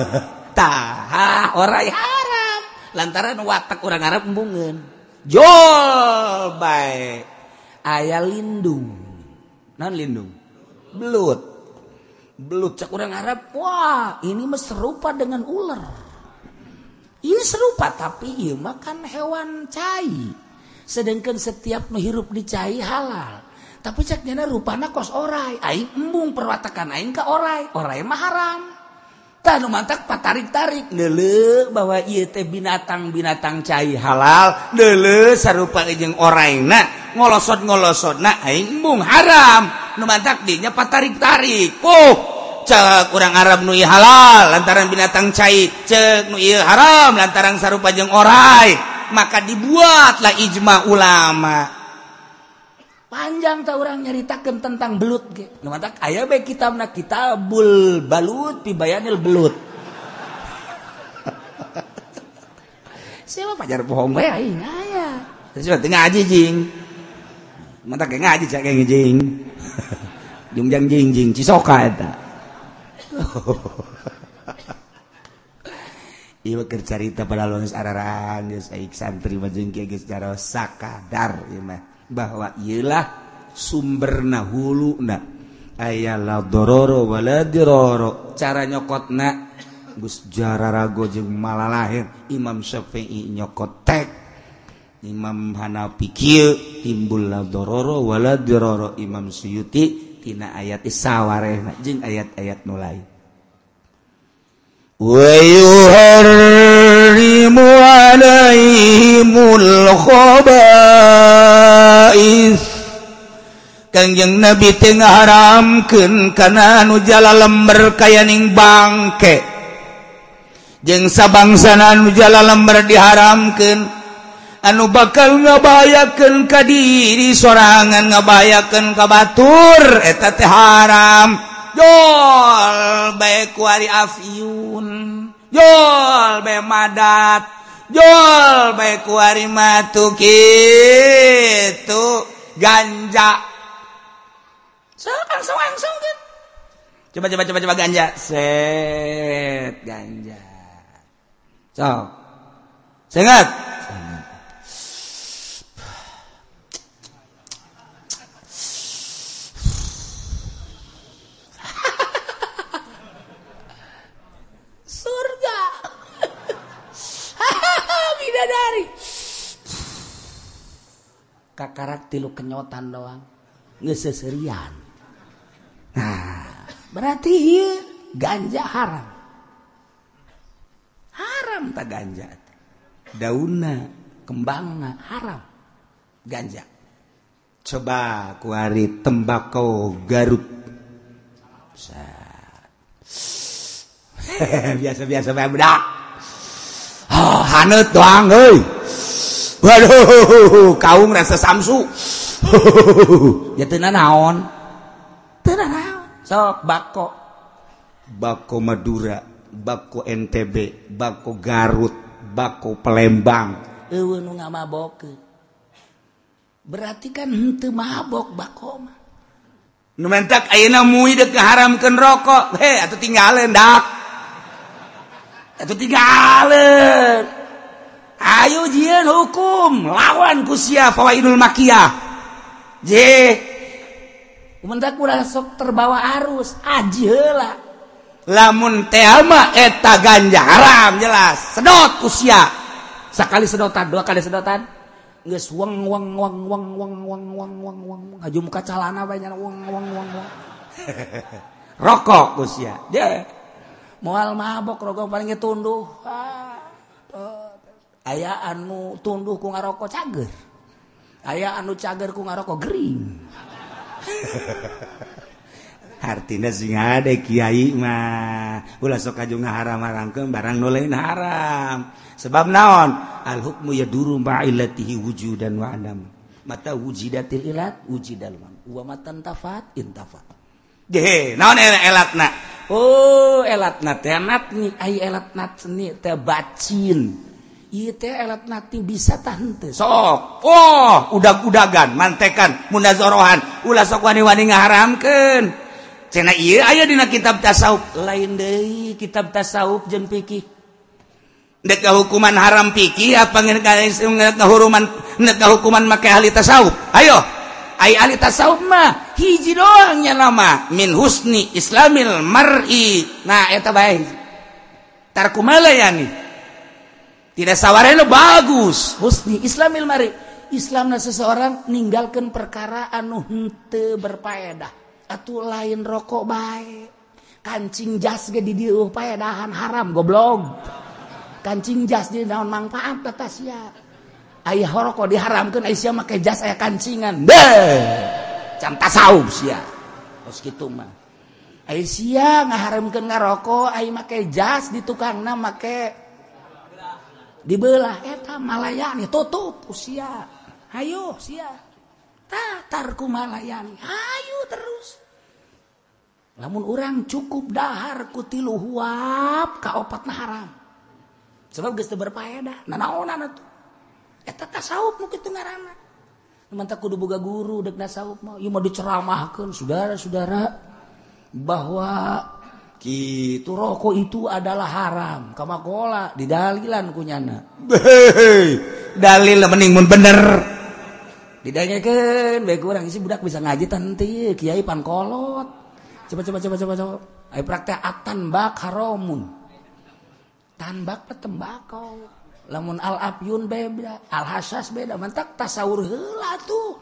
S1: taha orang haram. Lantaran watak orang Arab embungan. Jol baik. Ayah lindung. Non lindung. Belut. Belut cek orang Arab. Wah ini mah serupa dengan ular. Ini serupa tapi ieu makan hewan cai. Sedangkan setiap menghirup di cai halal. tapi cek ceknya rupana kos orai. Aing embung perwatakan aing ka orai. Orai mah haram. Tah nu mantak patarik tarik nele bahwa ieu teh binatang binatang cai halal. Nele sarupa jeung oraina ngolosot ngolosot na aing embung haram. Nu mantak dinya patarik tarik oh cek kurang Arab nu halal lantaran binatang cai cek nui haram lantaran sarupa jeung orai. Maka dibuatlah ijma ulama. panjang tahu orang nyaritakan tentang belut ge. mata aya bae kitabna kitabul balut pi bayanil belut. Siapa pajar bohong bae aing aya. Terus teu ngaji jing. mata ge ngaji cak ge jing. Jungjang jing jing cisoka eta. Iya keur carita pada lones araran geus aik santri majeng jeung kieu geus jaros sakadar ieu mah. bahwa ialah sumber nahulu na. Aya wala diroro. Cara nyokot na Gus jararago jeung malah lahir Imam Syafi'i nyokot tek. Imam Hanafi kieu timbul la dororo wala diroro. Imam Suyuti tina ayat isawarehna jeung ayat-ayat nu lain. Wa yuharrimu alaihimul Dhaif Kangjeng Nabi tengah haramkeun kana anu jala lember kayaning bangke. Jeung sabangsana anu jala lember diharamkeun anu bakal ngabahayakeun ka diri sorangan ngabahayakeun ka batur eta teh haram. Jol bae kuari afyun Jol bae madat jol baik kuarimatu gitu. Ganja. So langsung langsung kan coba coba coba coba ganja. Set ganja. So sengat? Karakter lu kenyotan doang. Ngeseserian nah berarti iya ganja haram. Haram tak ganja. Daunnya kembangnya haram. Ganja. Coba kuari tembakau garut biasa-biasa budak oh hanut doang euy waduh kaum rasa samsu. Ya teu naon teu naon sok bako. Bako Madura bako NTB bako Garut bako Palembang. Eueuh nu ngamabok berarti kan henteu mabok bako mah. Nu mentak ayeuna mui deuk ngaharamkeun rokok. He atuh tinggaleun dak. Atuh tinggaleun Ayo jian hukum lawan kusia fawaidul makiyah. J. Kumendak ulah sok terbawa arus, aji heula. Lamun teama mah eta ganja haram jelas. Sedot kusia sekali Sakali sedotan, dua kali sedotan. Geus weng weng weng weng weng weng weng weng weng haju muka calana banyak weng weng weng weng. Rokok kusia. Dia moal mabok rokok paling tunduh. Ah. aya anu tunduh ku ngarokok cager. Aya anu cager ku ngarokok Gering. Artinya sing ada kiai mah. Ulah sok kaju ngaharam harangkeun barang nu lain haram. Sebab naon? Al hukmu yaduru ma'ilatihi wujudan wa adam. Mata wujidatil ilat wujidal man. Wa matan tafat intafat. Ge naon elatna? Oh elatna teh natni ai elatna teh bacin. elatnati bisa tante. Sok. Oh udah-udagan mantekan munazorohan. Ulah sok wani-wani ngaharamkan cena iya aya dina kitab tasawuf. Lain deui kitab tasawuf jeung fikih. Nek hukuman haram fikih apa ngeuk hukuman nek hukuman make ahli tasawuf? Ayo. Ai ahli tasawuf mah hiji doang nya nama min husni islamil mar'i. Nah eta bae. Tarku malayani tidak sawwarno bagus. Husni islamil mari. Islamlah seseorang meninggalkan perkara anu hente berpaedah. Atau lain rokok baik
S2: kancing jas ge di dieu paedahan haram goblok. Kancing jas di naon manfaat eta sia. Aya rokok diharamkeun aya sia make jas aya kancingan. Deh! Can tasawuf sia. Tos kitu mah. Aya sia ngaharamkeun ngarokok aya make jas di tukangna make dibelah eh, eta Malayani tutup usia. Ayo sia tatarku Malayani ayo terus. Namun orang cukup dahar kutilu huap ka opat na haram. Sebab geus teu berfaedah nanaonan atuh. Eta tasawuf nu kitu ngaranna. Mantap kudu boga guru dek nasawuf mah. Ieu mah diceramahkeun saudara-saudara bahwa gitu rokok itu adalah haram. Kama gola didalilan kunyana.
S1: Dalil mending mun bener.
S2: Didanyakeun bae kurang isi budak bisa ngaji tanti kiai pankolot coba coba coba coba coba. Ai praktek atan bak haramun. Tanbak petembakau lamun al afyun beda al hasas beda. Mentak tasawur heula tuh.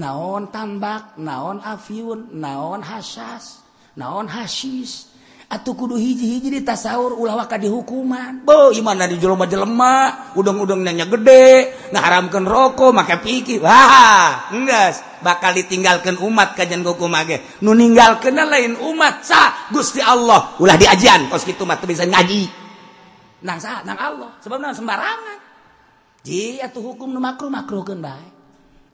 S2: Naon tanbak naon afyun naon hasas naon hasis Atuh kudu hiji-hiji di tasawur ulah waka dihukuman. Bo, imana di jelema-jelema, udang-udang nanya gede, ngaharamkeun rokok, make pikir. Wah, enggak bakal ditinggalkan umat kajian hukum mage. Nu ninggalkan lain umat sa Gusti Allah. Ulah diajian kos kitu mah bisa ngaji. Nang sa, nang Allah. Sebabna sembarangan. Ji atuh hukum nu makruh makruhkeun bae.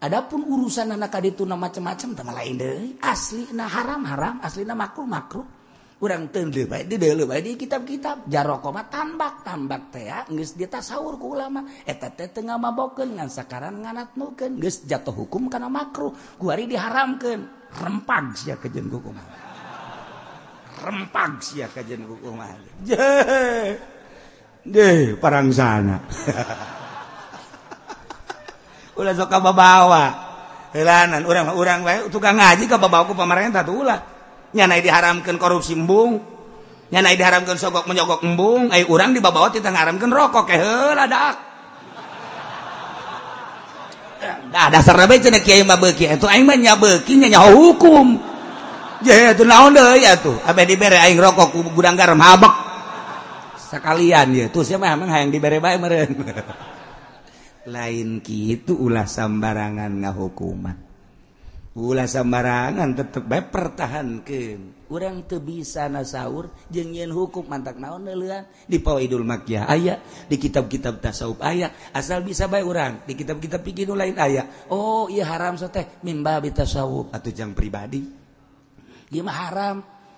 S2: Adapun urusan anak kaditu macam-macam teh lain deh. Asli na haram haram, asli na makruh makruh. kurang tendir baik didele baik di kitab-kitab. Jarokoma tambak tambak teh ah, geus dia sahur ku ulama eta teh teu ngamabokeun ngan sakaran nganatnukeun geus jatuh hukum kana makruh. Kuari diharamkeun rempag sia kejeun hukum rempag sia kejeun hukum
S1: deh parang sana. Ulah sok bawa helanan urang urang bae tukang ngaji ka babaku pamarentah tuh ulah. nyanai diharamkan korupsi embung. Nyanai diharamkan sogok menyogok embung. Ay urang di babawa tita ngaramkan rokok eh ladak dah dasar nabe cina kiai mah beki itu aing mah nyabeki nyaho hukum. Ya itu naon deh ya tuh abe dibere aing rokok gudang garam habek. Sekalian ya tuh siapa emang hayang dibere bae meren lain gitu ulah sambarangan ngahukuman. Ulah sembarangan tetep bae pertahankeun. Urang teu bisa nasaur jeung nyieun hukum mantak naon leuleuan di Pawai Idul Makkiyah aya, di kitab-kitab tasawuf aya, asal bisa bae urang di kitab-kitab pikir nu lain aya. Oh, ieu haram so teh mimba bi tasawuf atuh jang pribadi. Ieu mah haram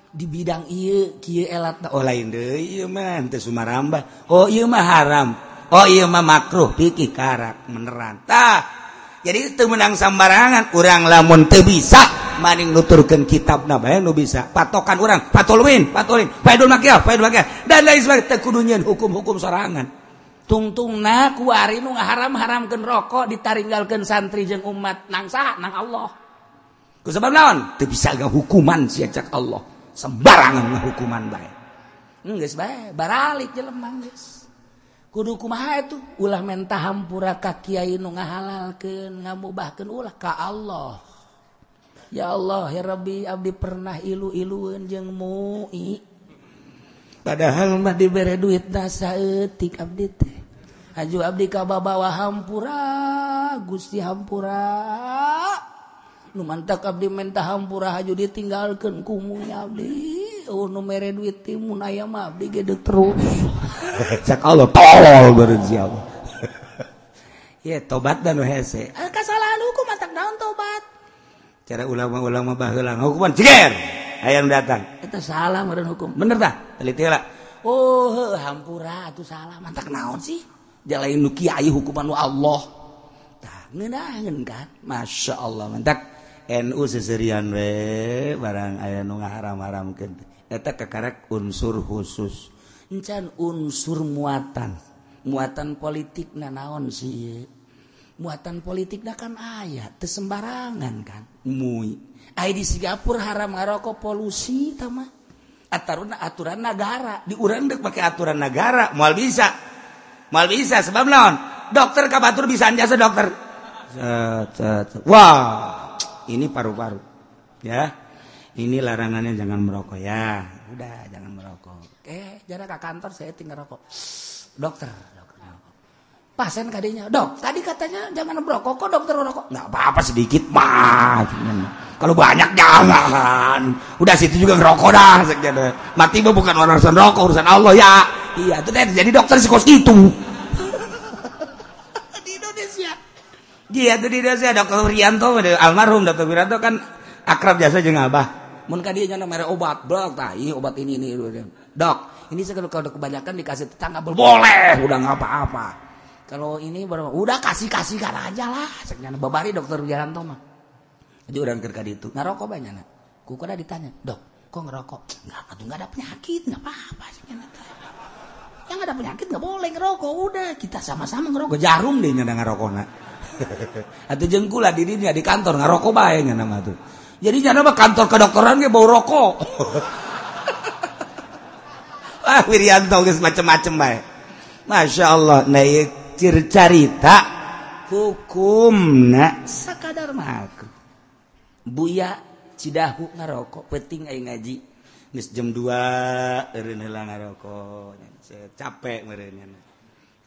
S1: di bidang ieu kieu elat oh lain deui ieu mah teu sumarambah. Oh, ieu mah haram. Oh, ieu mah makruh pikir karak meneran. Tah, jadi itu menang sambarangan kurang lamun te bisa maning nuturkan kitab na bay nu bisa. Patokan orang patolwin patolin faidul makia faidul makia dan lain sebagainya. Tekudunyan hukum-hukum sorangan. Tungtung na kuari nu haram haramkan rokok ditaringgalkan santri jeng umat nang sah nang Allah. Ku sebab naon? Teu bisa gak hukuman siacak Allah. Sembarangan hukuman bae. Geus bae. Baralik jelema geus. kudukumaha itu? Ulah menta hampura ka kiai nu ngahalalkeun ngamubahkeun ulah ka Allah. Ya Allah ya Rabbi abdi pernah ilu-ilueun jeung mu'i. Padahal mah dibere duit na saeutik abdi teh. Aju abdi ka babawa hampura Gusti hampura. nu mantak Abdi mentah hampura haju ditinggalkan kumunya Abdi. Oh nu mere duit timun ayam Abdi gede terus. Cak Allah tolol berarti Allah. Ya tobat dan hese. Ah, Kesalahan hukum mantak daun tobat? Cara ulama-ulama baheula hukuman ciger hayang datang. Itu salah meureun hukum. Bener tah teliti heula. Oh hampura atuh salah. Mantak naon sih? Jalain nu kiai hukuman Allah. Tah ngeunaheun kan? Masyaallah mantak. NU seserian we barang aya nu ngaharam-haramkeun. Eta kakarek unsur khusus. Encan unsur muatan. Muatan politik na naon sih muatan politik na kan ayat tesembarangan kan? Mui. Ayat di Singapura haram ngarokok polusi tama ataruna aturan negara diurang dek pakai aturan negara mal bisa. Mal bisa sebab naon? Dokter kabatur bisa anjasa dokter. Wah. wow. Ini paru-paru. Ya.
S2: Ini larangannya jangan merokok ya. Udah jangan merokok. Eh jarak ke kantor saya tinggal rokok. Dokter pasien kadinya dok tadi katanya jangan merokok kok dokter merokok? Nggak apa-apa sedikit mah kalau banyak jangan. Udah situ juga ngerokok dah. Mati bukan urusan rokok urusan Allah ya. Iya itu jadi dokter kos itu di Indonesia iya itu di Indonesia dokter Rianto almarhum dokter Wiranto kan akrab jasa jeung abah. Mun ka dia merek obat dok tah iya obat ini ini dok ini saya kalau kebanyakan dikasih tetangga boleh udah nggak apa-apa. Kalau ini baru udah kasih kasihkan aja lah sekian babari dokter Wiranto mah. Jadi orang kerja itu ngerokok banyak nak. Kuku ada ditanya dok kok ngerokok? Nggak tuh nggak ada penyakit nggak apa-apa sekian yang ada penyakit nggak boleh ngerokok udah kita sama-sama ngerokok. Jarum deh nyana ngerokok nak atau jengkula dirinya di kantor ngarokok bae nama tuh. Jadi jangan mah kantor kedokteran ge bau rokok. Ah Wirianto geus macem-macem bae. Masya Allah nah ieu carita hukumna sakadar mah. Buya Cidahu ngarokok penting aing ngaji. Geus jam 2 eureun heula ngarokok. Capek meureun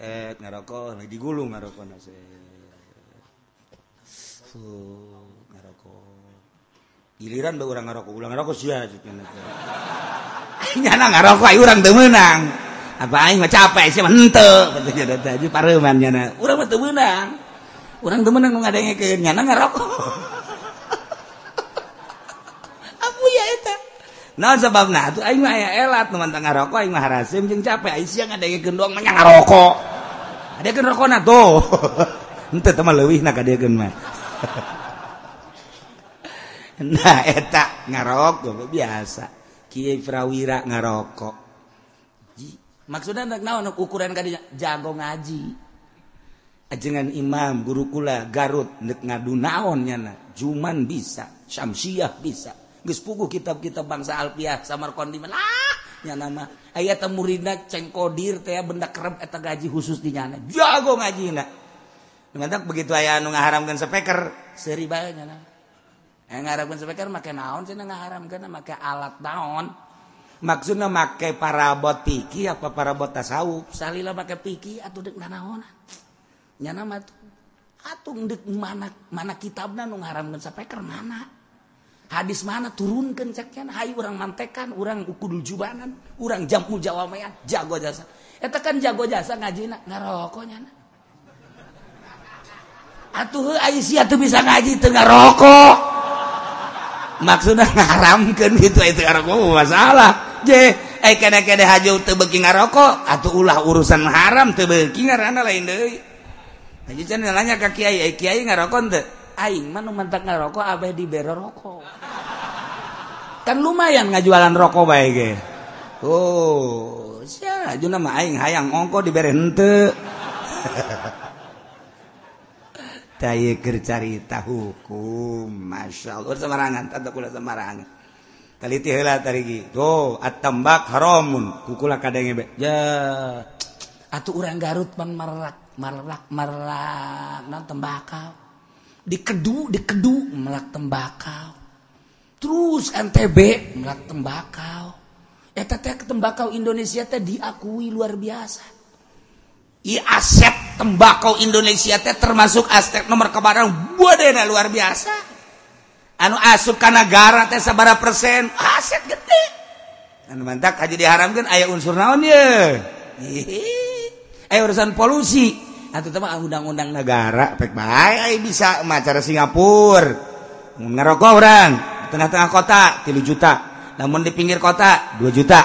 S2: eh ngarokok digulung ngarokok nase giliran orang ngarokok ulang ngarokok sia aing anak ngarokok aing urang teu meunang. Apa aing mah capek sih mente pentingnya da tadi pareman nya urang mah teu meunang. Urang teu meunang ngadengekeun nya ngarokok. Abu ya eta. Nah sebabnya tuh aing mah aya elat teman tang ngarokok aing mah harasim jeung capek. Aing sia ngadengekeun doang mah ngarokok. Ada kan rokokna tuh. Henteu teh mah leuwihna kadegeun mah. nah etak ngarokok biasa. Kiai Prawira ngarokok. Maksudnya anak naon ukuran kadinya jago ngaji? Ajengan imam gurukula Garut nek ngadu naonnya nyana Juman bisa Syamsiah bisa. Geus puguh kitab-kitab bangsa Alfiah Samarkandi lah nya mah. Aya teu muridna cengkodir teh benda kerep eta gaji khusus di nyana jago ngajina Dengan begitu ayah nu ngaharamkan speaker seri bae nya. Eh ngaharamkan speaker make naon cenah ngaharamkeun make alat naon? Maksudnya make parabot piki apa parabot tasawuf? Salila make piki atuh deuk naonan. Nya nama tuh. Atuh deuk mana mana kitabna nu ngaharamkeun speaker mana? Hadis mana turunkan ceknya Hai orang mantekan, orang ukudul jubanan, orang jamu jawamean, jago jasa. Eta kan jago jasa ngajina ngarokoknya. atuh Aisyah tuh bisa ngaji tengah rokok maksudnya ngaramkan gitu itu rokok oh, masalah. Je eh kena kena haji tuh beki ngarokok atuh ulah urusan haram tuh beki ngarana lain deh Haji can nanya ke kiai, eh, kiai ngarokok tuh Aing mana mantak ngarokok abah di bero rokok. Kan lumayan ngajualan rokok baik ge. Oh, sia, juna mah aing hayang ongko dibere henteu. diberente carita hukum. Masya Allah. Semarangan pula semarangan tembak Harmun kukula ka ya atuh orang Garut Bang marrak marrak marrak non tembakau. Dikedu dikedu melak tembakau. Terus NTB melak tembakau. Eta teh tembakau Indonesia teh diakui luar biasa. I aset tembakau Indonesia teh termasuk aset nomor kebarang. Bodena luar biasa. Anu asup ka negara teh sabara persen. Ah, aset gede. Anu mantak haji diharamkan ayah unsur naon ya ayah urusan polusi. Atau teman ah, undang-undang negara. Pek baik ayah bisa macara Singapura. Ngerokok orang tengah-tengah kota 3 juta. Namun di pinggir kota 2 juta.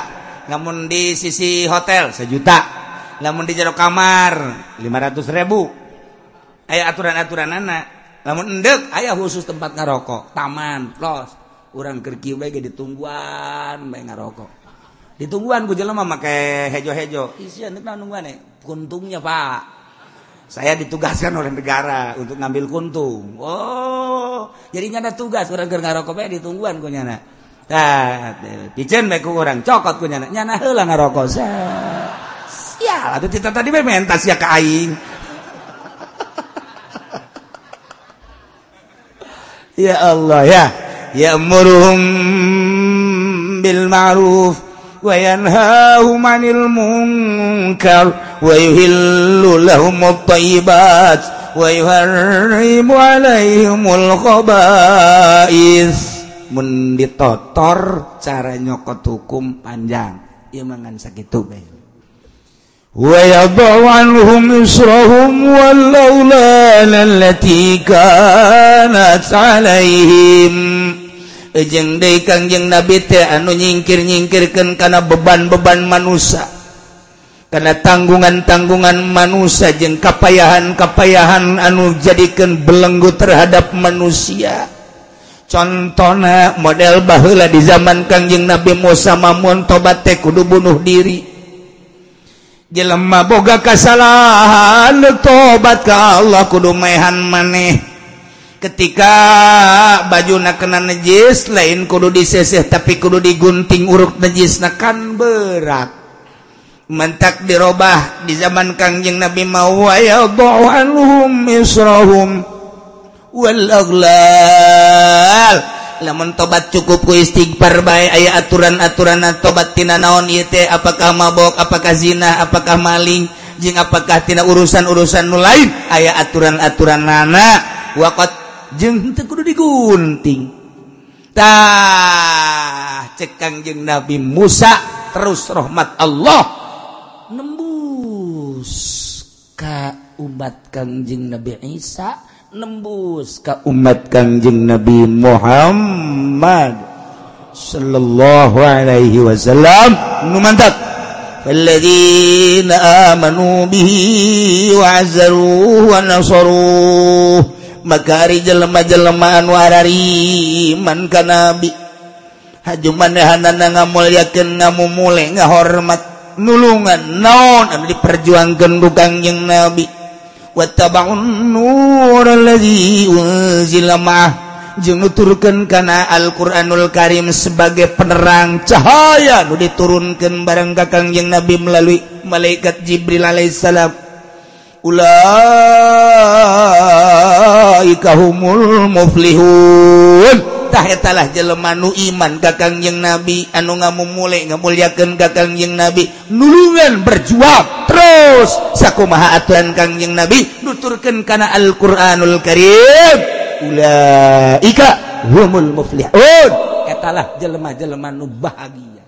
S2: Namun di sisi hotel sejuta. namun di jero kamar 500.000 aya aturan-aturan anak namun endek ayaah khusus tempat ngarokok taman los orang kerki baik ditungguan baik ngarokok ditungguan ku jelema make hejo-hejo isian nungguan e? kuntungnya pak saya ditugaskan oleh negara untuk ngambil kuntung. Oh, jadi nggak ada tugas orang ger ngarokok bae ditungguan ku nyana. Tah, pijen bae ku urang cokot ku nyana. Nyana heula ngarokok. Sah. Sial atuh kita tadi mentas ya ka aing. Ya Allah ya.
S1: Ya murum bil ma'ruf wa yanhahu 'anil munkar wa yuhillu lahum at-thayyibat wa yuharrimu 'alaihimul khaba'is. Mun ditotor cara nyokot hukum panjang. Ieu mangan sakitu bae ويضع عنهم إصرهم والأولان التي كانت عليهم Ejeng deui Kangjeng Nabi teh anu nyingkir-nyingkirkeun kana beban-beban manusia karena tanggungan-tanggungan manusia jeung kapayahan-kapayahan anu jadikan belenggu terhadap manusia contohnya model baheula di zaman Kangjeng Nabi Musa mamun tobat teh kudu bunuh diri jelemah boga kesalahan tobat ke Allah kudu mehan maneh. Ketika baju nakena najis lain kudu diseseh tapi kudu digunting uruk najis nakan berat. Mentak dirubah di zaman kangjeng Nabi mau ya anhum israhum wal aglal lamun tobat cukup ku istighfar bae aya aturan-aturan tobat tina naon ieu teh apakah mabok apakah zina apakah maling jeung apakah tina urusan-urusan nu lain aya aturan-aturan nana waqat jeung teu kudu digunting. Tah cekang jeung Nabi Musa terus rahmat Allah. Nembus ka umat Kangjeng Nabi Isa. nembus ka umat Kangjeng Nabi Muhammad sallallahu alaihi wasallam. Nu mantap. Alladzina amanu bihi wa azzaruhu wa nasaruhu maka ari jelema-jelema anu arariman ka nabi. Haju manehanana ngamulyakeun ngamumule ngahormat nulungan naon anu diperjuangkeun ku Kangjeng Nabi. wattabaun nurladzi unzila jeung nuturkeun kana Alquranul Karim sebagai penerang cahaya. Nu diturunkan bareng ka Kangjeng Nabi melalui malaikat Jibril alaihissalam. Ulaikahumul jelema jelemanu iman kakang yang nabi. Anu ngamu mulai ka kakang yang nabi. Nulungan berjuang terus. Sakumaha atlan kang yang nabi? Nuturkan kana Alquranul Karim. Ulaika humul muflihun. Etalah jelema-jelema nu bahagia.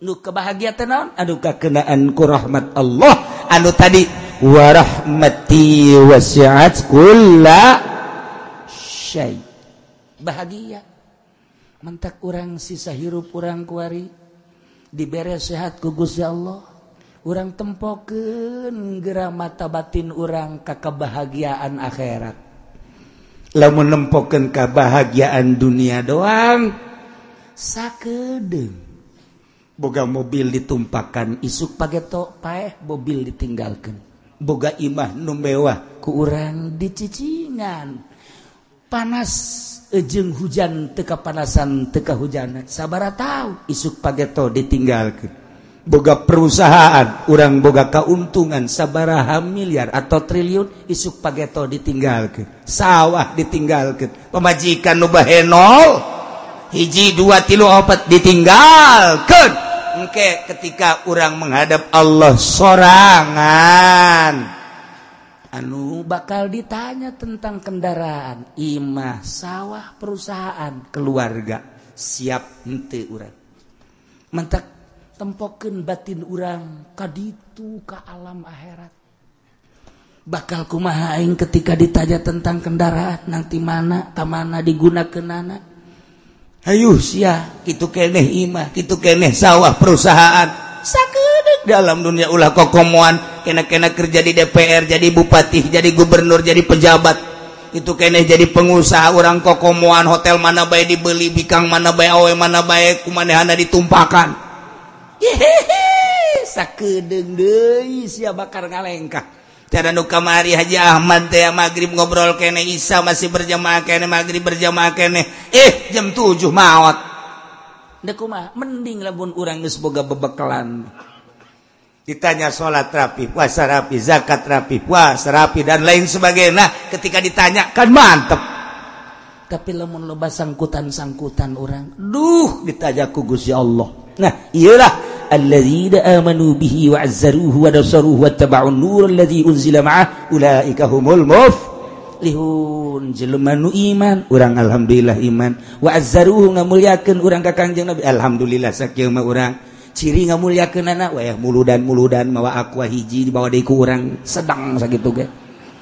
S1: Nu kebahagiaan tenan anu kakenaan ku rahmat Allah. Anu tadi warahmati wasi'at kulla syai bahagia. Mentak orang sisa hirup orang kuari. Diberes sehat ku Gusti Allah. Orang tempokeun gera mata batin orang ka kebahagiaan akhirat. Lamun nempokeun kebahagiaan dunia doang sakedeng boga mobil ditumpakan. Isuk pageto paeh mobil ditinggalkan boga imah numbewah ku urang dicicingan panas ejeng hujan teka panasan teka hujan. Sabara tahu isuk pageto ditinggalkan boga perusahaan urang boga keuntungan sabaraha miliar atau triliun isuk pageto ditinggalkan sawah ditinggalkan pemajikan nubahenol hiji dua tilu opat ditinggalkan engke ketika orang menghadap Allah sorangan. Anu bakal ditanya tentang kendaraan. Imah sawah perusahaan. Keluarga siap ente orang mentak tempoken batin orang kaditu ke alam akhirat. Bakal kumahaing ketika ditanya tentang kendaraan nanti mana kamana digunakan anak Hayuh sia, kitu keneh imah kitu keneh sawah perusahaan. Sakit dalam dunia ulah kokomoan kena-kena kerja di DPR jadi bupati jadi gubernur jadi pejabat. Itu keneh jadi pengusaha orang kokomoan hotel mana baik dibeli bikang mana baik awe mana baik kumanehana ditumpakan. Sakeudeung deui sia bakar ngalengkah. nu kamari Haji Ahmad teh magrib ngobrol kene Isa masih berjamaah kene magrib berjamaah kene. Eh jam 7 maot. Deku kumaha? Mending lamun urang geus boga bebekelan. Ditanya salat rapi puasa rapi zakat rapi puasa rapi dan lain sebagainya. Ketika ditanya kan mantep.
S2: Tapi lamun loba sangkutan-sangkutan orang duh ditanya ku Gusti Allah. Nah iyalah الذين آمنوا به وعزروه ونصروه واتبعوا النور الذي أنزل معه أولئك هم المفلحون. jelema nu iman urang alhamdulillah iman. wa azzaruhu ngamulyakeun urang ka Kangjeng Nabi. Alhamdulillah sakieu mah urang ciri ngamulyakeun anak wayah muludan muludan mawa aqua hiji dibawa deui ku urang sedang sakitu ge.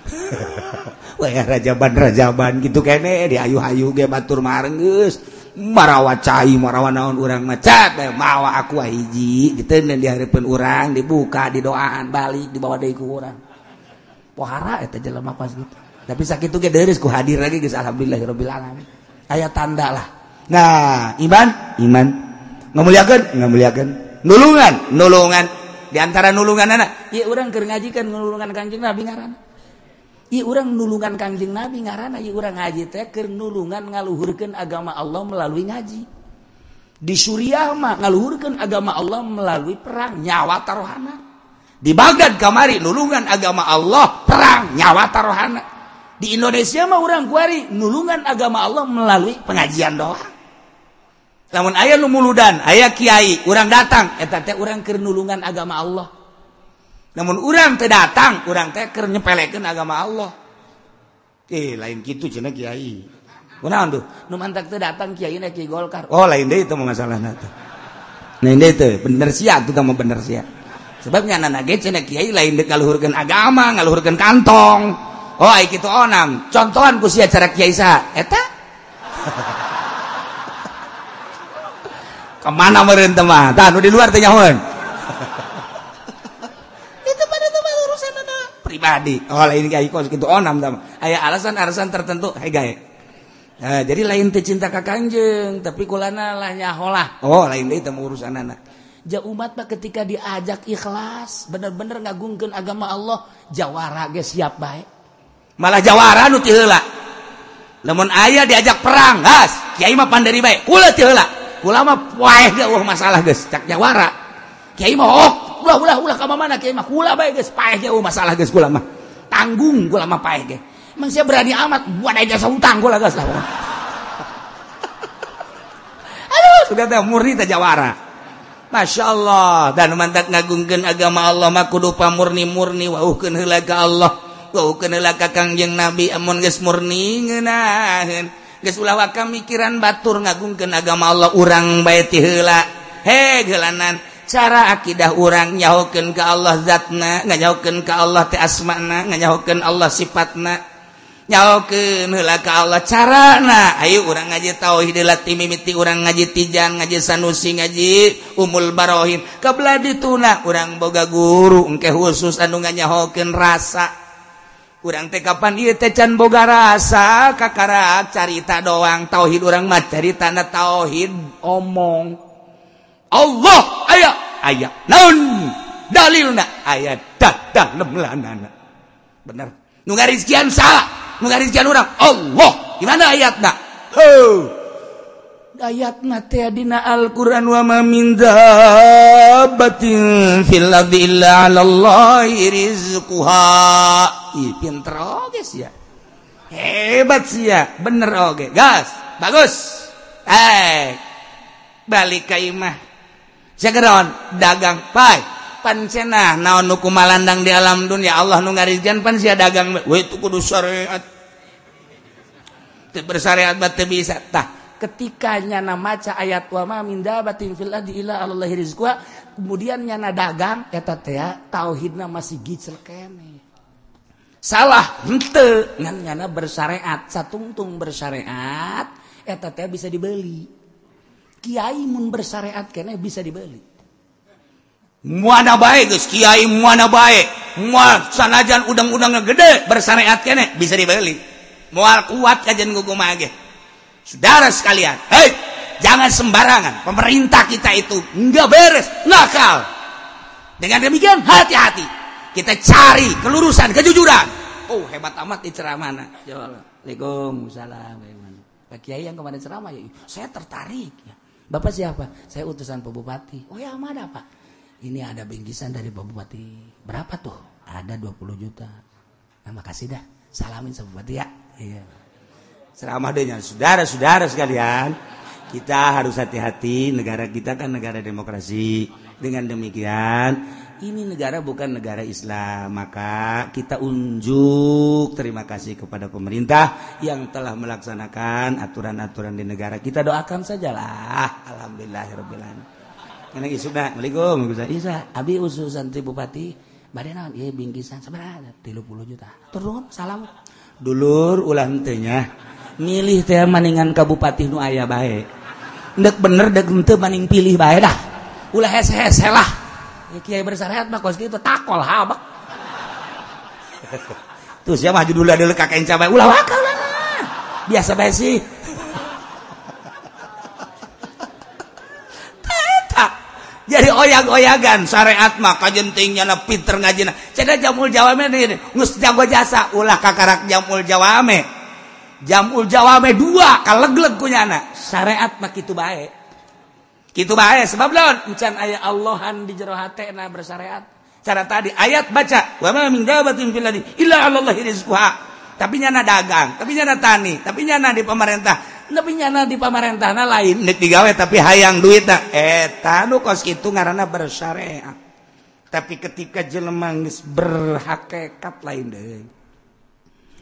S2: Wayah rajaban rajaban gitu kene diayu-ayu ge batur mareng marawa cai marawa naon urang maca eh, mawa aku hiji gitu dan diharapkan urang dibuka di doaan balik dibawa dari ku urang. Pohara itu jalan pas gitu. Tapi sakit tuh gederis ku hadir lagi guys alhamdulillah alamin. Ayat tanda lah. Nah iman iman. Ngemuliakan ngemuliakan nulungan nulungan. Diantara nulungan anak ya urang ker ngajikan nulungan kanjeng nabi ngaran I orang nulungan kangjeng nabi ngaran orang ngaji teker nulungan ngaluhurkan agama Allah melalui ngaji. Di Suriah mah ngaluhurkan agama Allah melalui perang nyawa tarohana. Di Baghdad kamari nulungan agama Allah perang nyawa tarohana. Di Indonesia mah orang kuari nulungan agama Allah melalui pengajian doa. Namun ayah lumuludan ayah kiai orang datang etate orang kernulungan agama Allah. Namun orang teh datang orang teh keur nyepelekeun agama Allah. Eh lain gitu cenah kiai. Kunaon tuh nu mantak teh datang kiai na kiai Golkar. Oh lain deui itu masalahna teh. Lain deui teh bener sia tuh mah bener sia. Sebabnya anak ge cenah kiai lain deuk ngaluhurkeun agama ngaluhurkeun kantong. Oh ai kitu onam. Contohan ku sia cara kiai saha? Eta? Ke mana meureun teh mah? Tah nu di luar teh pribadi. Oh lain kayak kos gitu oh nam ayah alasan-alasan tertentu. Hai gaya. Nah, jadi lain teh cinta ka kanjeng tapi kulana lah nyaholah oh lain deui teu urusan anak Ja umat mah ketika diajak ikhlas bener-bener ngagungkeun agama Allah jawara ge siap baik malah jawara nu ti heula. Lamun aya diajak perang gas kiai mah pandari baik kula ti heula. Kula mah poe ge masalah geus cak jawara. Kiai mah ok masalah tanggung gue lama Emang saya berani amat buat aja utang gue lagas lah. Aduh, sudah teh murni teh jawara. Masya Allah. Dan mantak ngagungkan agama Allah mah kudu pamurni murni wauhkeun heula ka Allah. Wauhkeun heula ka Kangjeng Nabi. Amun geus murni ngeunaheun. Geus ulah waka mikiran batur ngagungkeun agama Allah. Urang bae ti heula. He geulanan cara akidah orang nyahukan ke Allah zatna nganyahukan ke Allah te asmana nganyahukan Allah sifatna nyahukan heula ke Allah carana. Ayo urang ngaji tauhid latih mimiti urang ngaji tijan ngaji sanusi ngaji umul barohim kabla dituna urang boga guru engke khusus anu nganyahokeun rasa. Urang teh kapan ieu teh can boga rasa kakara carita doang tauhid urang mah carita na tauhid omong. Allah aya aya naon dalilna ayat. Datang lemlanana bener nu ngarizkian salah. Nu ngarizkian orang. Allah. Gimana ayatna heuh ayatna teh dina Al-Qur'an wa ma min dabbatin fil ardi illa 'ala Allahi rizquha. Ih pinter oge sia. Hebat sih ya bener oge. Gas. Bagus. Eh. Balik ka imah. Segeron dagang. Pai pancena naon nuku malandang di alam dunia? Allah nu ngarizkan pan sia dagang. We itu kudu syariat. Bersyariat bat bisa. Tah. Ketika nyana maca ayat wa ma min dabatin fil ardi illa Allah rizqa kemudian nyana dagang eta teh tauhidna masih gicel kene. Salah henteu. Ngan nyana bersyariat satungtung bersyariat eta teh bisa dibeli Kiai mun bersyariat kene bisa dibeli. Muana baik guys, kiai muana baik. Mual sanajan udang-udang gede bersyariat kene bisa dibeli. Mual kuat kajian gugu mage. Saudara sekalian, hei, jangan sembarangan. Pemerintah kita itu enggak beres, nakal. Dengan demikian hati-hati. Kita cari kelurusan, kejujuran. Oh hebat amat di ceramah. Waalaikumsalam. Pak Kiai yang kemarin ceramah ya, saya tertarik ya. Bapak siapa? Saya utusan Pak Bupati. Oh ya, mana Pak? Ini ada bingkisan dari Pak Bupati. Berapa tuh? Ada 20 juta. Nah, makasih dah. Salamin sama Bupati ya. Iya.
S1: seramanya saudara-saudara sekalian kita harus hati-hati negara kita kan negara demokrasi dengan demikian ini negara bukan negara Islam. Maka kita unjuk terima kasih kepada pemerintah yang telah melaksanakan aturan-aturan di negara kita. Doakan sajalah. Alhamdulillahirobbilalamin Assalamualaikum Isa Abi ususan Bupati badan iya bingkisan. Sebenarnya 30 juta. Turun salam. Dulur ulang tenya milih teh maningan Kabupati Nu aya baik ndek bener dek ente maning pilih baik dah. Ulah hese lah ya, kiai bersyariat mah kos gitu takol habak tuh siapa? Maju dulu ada kakek cabai. Ulah wakal lah biasa baik sih. Jadi oyag-oyagan syariat mah kajentingnya na pinter ngajina ceda jamul jawame ini ngus jago jasa. Ulah kakarak jamul jawame jamul Jawame dua kalauleglegnya anak syariat mak itu baik gitu bahaya sebab lawan. Encan ayat Allahan di jero hati na bersyariat. Cara tadi ayat baca. Wa ma min dabatin fil ardi illa Allah rizquha. Tapi nyana dagang tapi nyana tani tapi nyana di pemerintah. Tapi nyana di pemerintah na lain. Nek digawe tapi hayang duit na. Eta nu kos itu ngaranna bersyariat. Tapi ketika jelema geus berhakikat lain deui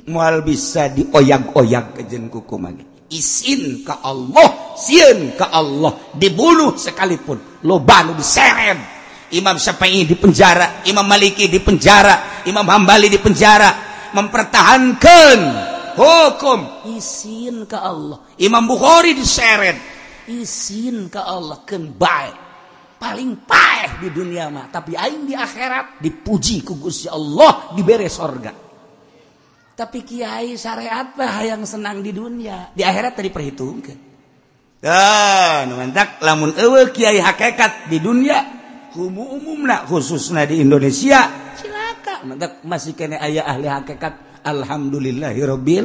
S1: moal bisa dioyag-oyag kejen kuku mage. isin ke Allah siun ke Allah dibunuh sekalipun lobanu diseret Imam Syafi'i di penjara Imam Maliki di penjara Imam Hambali di penjara mempertahankan hukum isin ke Allah. Imam Bukhari diseret isin ke Allah ken baik. Paling paeh di dunia mah tapi aing di akhirat dipuji ku Gusti Allah diberi sorga. Tapi Kiai syariat lah yang senang di dunia. Di akhirat tadi perhitungkan ah mantak lamun ewe Kiai hakikat di dunia umum umum nak khususnya di Indonesia. Silakan mantak masih kena ayah ahli hakikat alhamdulillahirobbil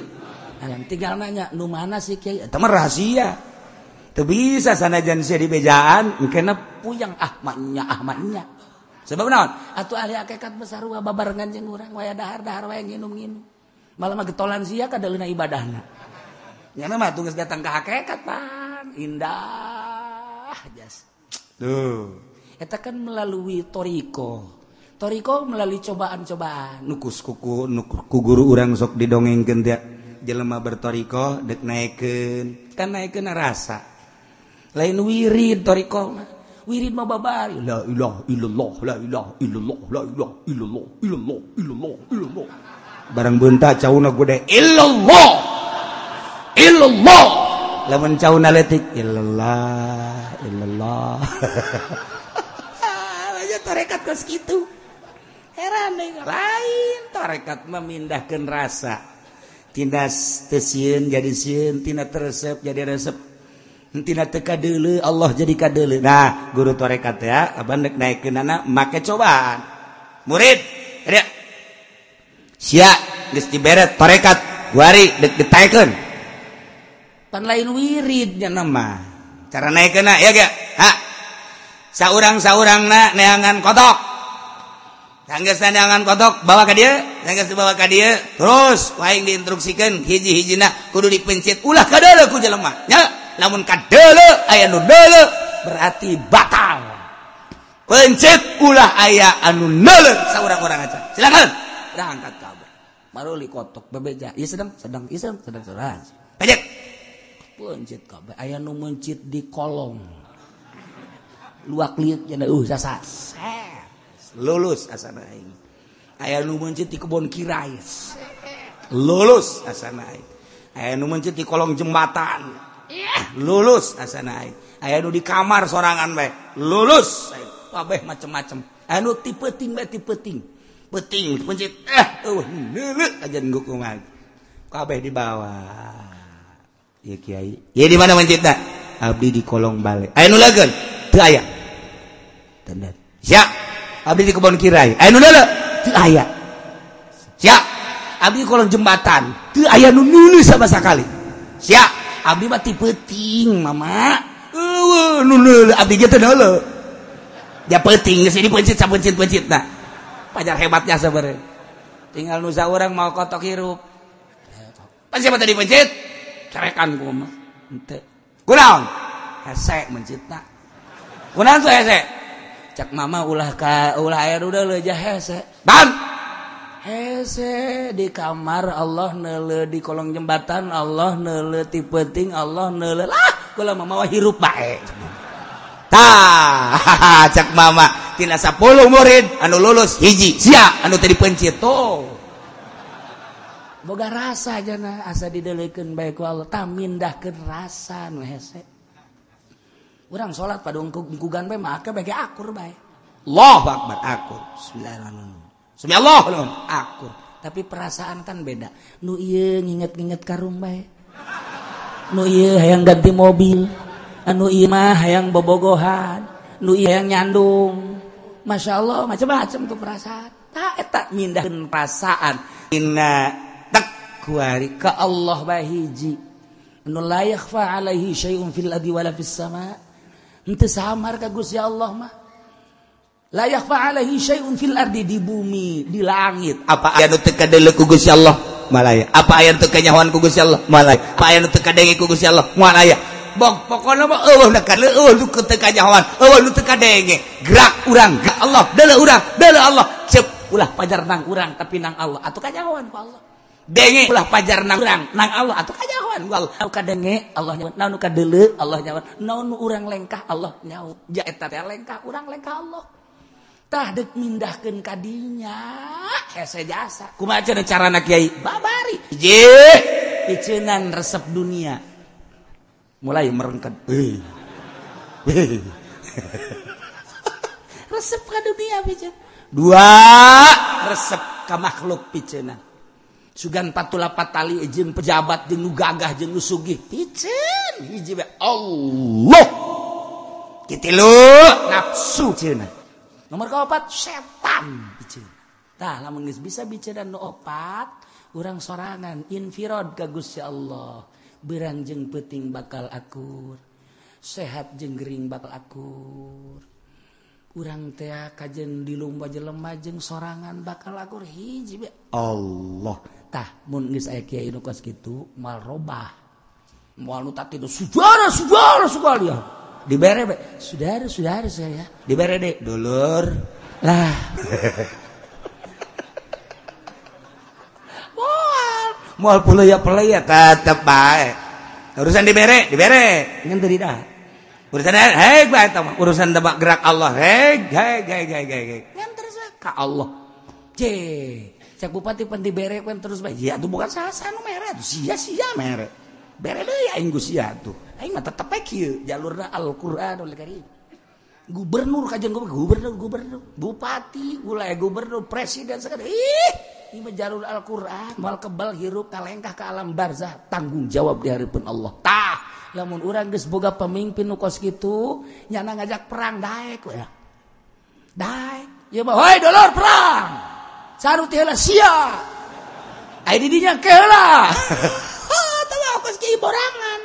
S1: alam tinggal nanya nu mana sih Kiai? Itu rahasia. Itu bisa sana sanajan di bejaan kena puyang ahmadnya ahmadnya. Sebab naon? Atau ahli hakikat besar wa babarengan jeung urang waya dahar dahar waya nginum-nginum malah getolan sia kada leuna ibadahna. Nyana mah tugas datang ka hakikat pan indah jas. Tuh eta kan melalui toriko. Toriko melalui cobaan-cobaan. Nukus kuku nuku guru urang sok didongengkeun dia jelema bertoriko dek naikeun. Kan naikeun rasa. Lain wirid toriko mah. Wirid mah babari. La ilaha illallah la ilaha illallah la ilaha illallah illallah illallah illallah. barang benta cauna gede illallah. Illallah. Lamun cauna letik illallah illallah. Aja tarekat kos kitu. Heran deh lain tarekat memindahkan rasa. Tina tesieun jadi sieun tina teresep jadi resep. Tina teka dulu Allah jadi kadele. Nah guru tarekat ya abang naik anak make cobaan. Murid ada sia geus diberet parekat wari dek detaikeun pan lain wirid nya nama. Cara naikeuna ya ge? Ha? Saurang-saurangna neangan kotok sanggeus neangan kotok bawa ka dieu sanggeus dibawa ka dieu terus waing diinstruksikeun hiji-hijina kudu dipencet ulah kadeuleu ku jelema. Nya lamun kadeuleu aya nu deuleu berarti batal. Pencet ulah aya anu neuleu saurang-urang aja. Silakan. Berangkat maruli kotok bebeja. Iya sedang sedang iya sedang sedang sedang. Pejek! Pencit kabeh aya nu mencit di kolong. Luak liuk jadi uh sasa. Lulus asana aing. Aya nu mencit di kebon kirai. Lulus asana aing. Aya nu mencit di kolong jembatan. Lulus asana aing. Aya nu di kamar sorangan bae lulus kabeh macam-macam anu tipe ting bae tipe ting. peting pencit eh uh, nuluk aja nguk kumah kabeh di bawah ya kiai ya di mana mencit abdi di kolong balik ayo nulakan teu aya tanda sia abdi di kebon kirai. Ayo nulak teu aya sia abdi di kolong jembatan. Teu aya nu nulu sama sekali sia abdi mati peting mama. Eueuh nu nuluk abdi ge teu nuluk dia peting geus dipencit sapencit-pencitna pajar hebatnya sebenarnya. Tinggal nusa orang mau kotok hirup. Pencet tadi pencet
S2: cerekan ku mah ente. Kunaon? Hese mencitna kunaon tuh hese? Cak mama ulah ka ulah air udah leja hese. Bang hese di kamar Allah nele di kolong jembatan Allah nele ti penting Allah nele lah kula mama hirup bae. Tah cak mama. tina 10 murid. Anu lulus hiji. Sia anu tadi pencito boga rasa jana asa didelekeun bae ku Allah. Tamindahkeun rasa nu hese. Urang salat pada ungkugan bae mah ake bagi akur bae. Allahu akbar akur. Bismillahirrahmanirrahim. Sumi Allah akur. Tapi perasaan kan beda. Nu ieu nginget-nginget karung bae. Nu ieu hayang ganti mobil. Anu imah hayang bobogohan. Nu ieu hayang nyandung. Masya Allah macam-macam tuh perasaan. Eh, tak tak mindahkan perasaan. Inna takwari ke Allah bahiji. Nu la yakhfa alaihi syai'un fil adi wala fis sama. Henteu samar ka Gusti Allah mah. La yakhfa alaihi syai'un fil ardi di bumi di langit. Apa aya nu teu kadeuleu ku Gusti Allah? Malaya apa aya nu teu kanyahoan ku Gusti Allah? Malaya apa aya nu teu kadenge ku Gusti Allah? Malaya bok pokoknya mah eueuh dekat leuh eueuh nu teu kajahoan eueuh nu teu kadenge gerak urang gerak Allah deuleuh urang deuleuh Allah. Cep ulah pajar nang urang tapi nang Allah. Atuh kajahoan ku Allah. Denge ulah pajar nang urang nang Allah. Atuh kajahoan ku Allah. Anu kadenge Allah nyawa. Naon nu kadeuleuh Allah nyawa. Naon nu urang lengkah Allah nyawa. Ja eta teh lengkah urang lengkah Allah. Tah deuk mindahkeun ka dinya. Eh, Hese jasa. Kumaha carana kiai? Babari. Je piceunan resep dunia. Mulai merengket. Eh. eh. resep ka dunia piceun dua. Resep ka makhluk piceuna sugan patulapat tali jeung pejabat jeung nu gagah jeung nu sugih. Piceun hiji Allah. Kitilu nafsu cenah nomor keempat setan tah lamun geus bisa bicara nu opat urang sorangan infirod ka Gusti Allah berang jeng peting bakal akur sehat jeng Gering bakal akur. Kurang T kajjen di lumba jelemajeng sorangan bakal akur hiji bae. Allah. Tah mun geus aya kiai nu kos kitu, mal robah. Allahtahs gitu malrobah diberre saudara-saudara saya. Dibere de. Dulur. Lah. mual pula ya pelai ya tetep baik urusan dibere dibere. Ingin tadi dah urusan hei baik tahu urusan debak gerak Allah hei hei hei hei hei hei. Yang terus ke Allah. C cek bupati penti bere kan terus baik ya tuh bukan salah nu merah tuh sia sia merah bere deh ya inggu sia tuh. Aing mah tetep kieu jalurna Al Qur'anul Karim gubernur kajian gubernur, gubernur, gubernur, bupati, gulai gubernur, presiden sekarang. Ih, ini menjalur Al-Quran, mal kebal hirup kalengkah ke alam barzah. Tanggung jawab di hari pun Allah. Tah, lamun orang geus boga pemimpin nu kos kitu, nyana ngajak perang daek we. Daek. Ya mah, hoi dolor perang. Sarut
S1: heula sia. Ai di dinya keula. Ah, Tahu kos kieu
S2: borangan.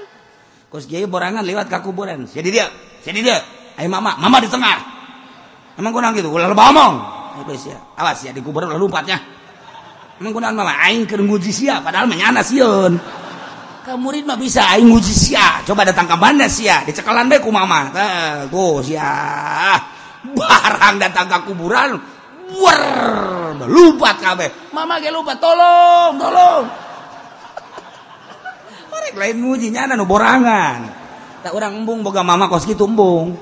S2: Kos kieu borangan lewat ka kuburan. Jadi dia, jadi dia. Ayo mama mama di tengah. Emang kurang gitu? Ulah ngomong ya. Awas ya di kuburan lalu lompatnya. Emang kurang mama? Aing keur nguji sia padahal menyana sieun. Ka murid mah bisa aing nguji sia. Coba datang ke mana sia dicekalan bae ku mama. Tuh sia. Barang datang ke kuburan wer lompat kabeh mama ge lompat tolong tolong. Lain mujinya nu borangan. Tak orang embung boga mama kos embung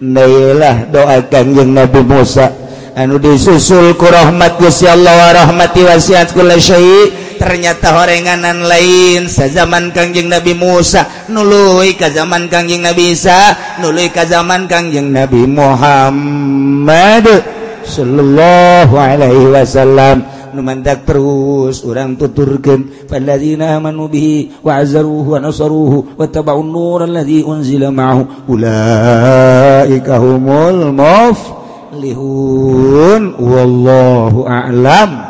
S1: Nailah doakan yang Nabi Musa. Anu disusul ku rahmat Gusti Allah wa rahmati wasiat kula syai. Ternyata horenganan lain sa zaman Kangjeng Nabi Musa. Nului ka zaman Kangjeng Nabi Isa nului ka zaman Kangjeng Nabi Muhammad sallallahu alaihi wasallam. numandak terus orang tuturkan falladzina amanu bihi wa azzaruhu wa nasaruhu wa taba'un nur alladzi unzila ma'ahu. Ulaika humul muflihun. Wallahu a'lam.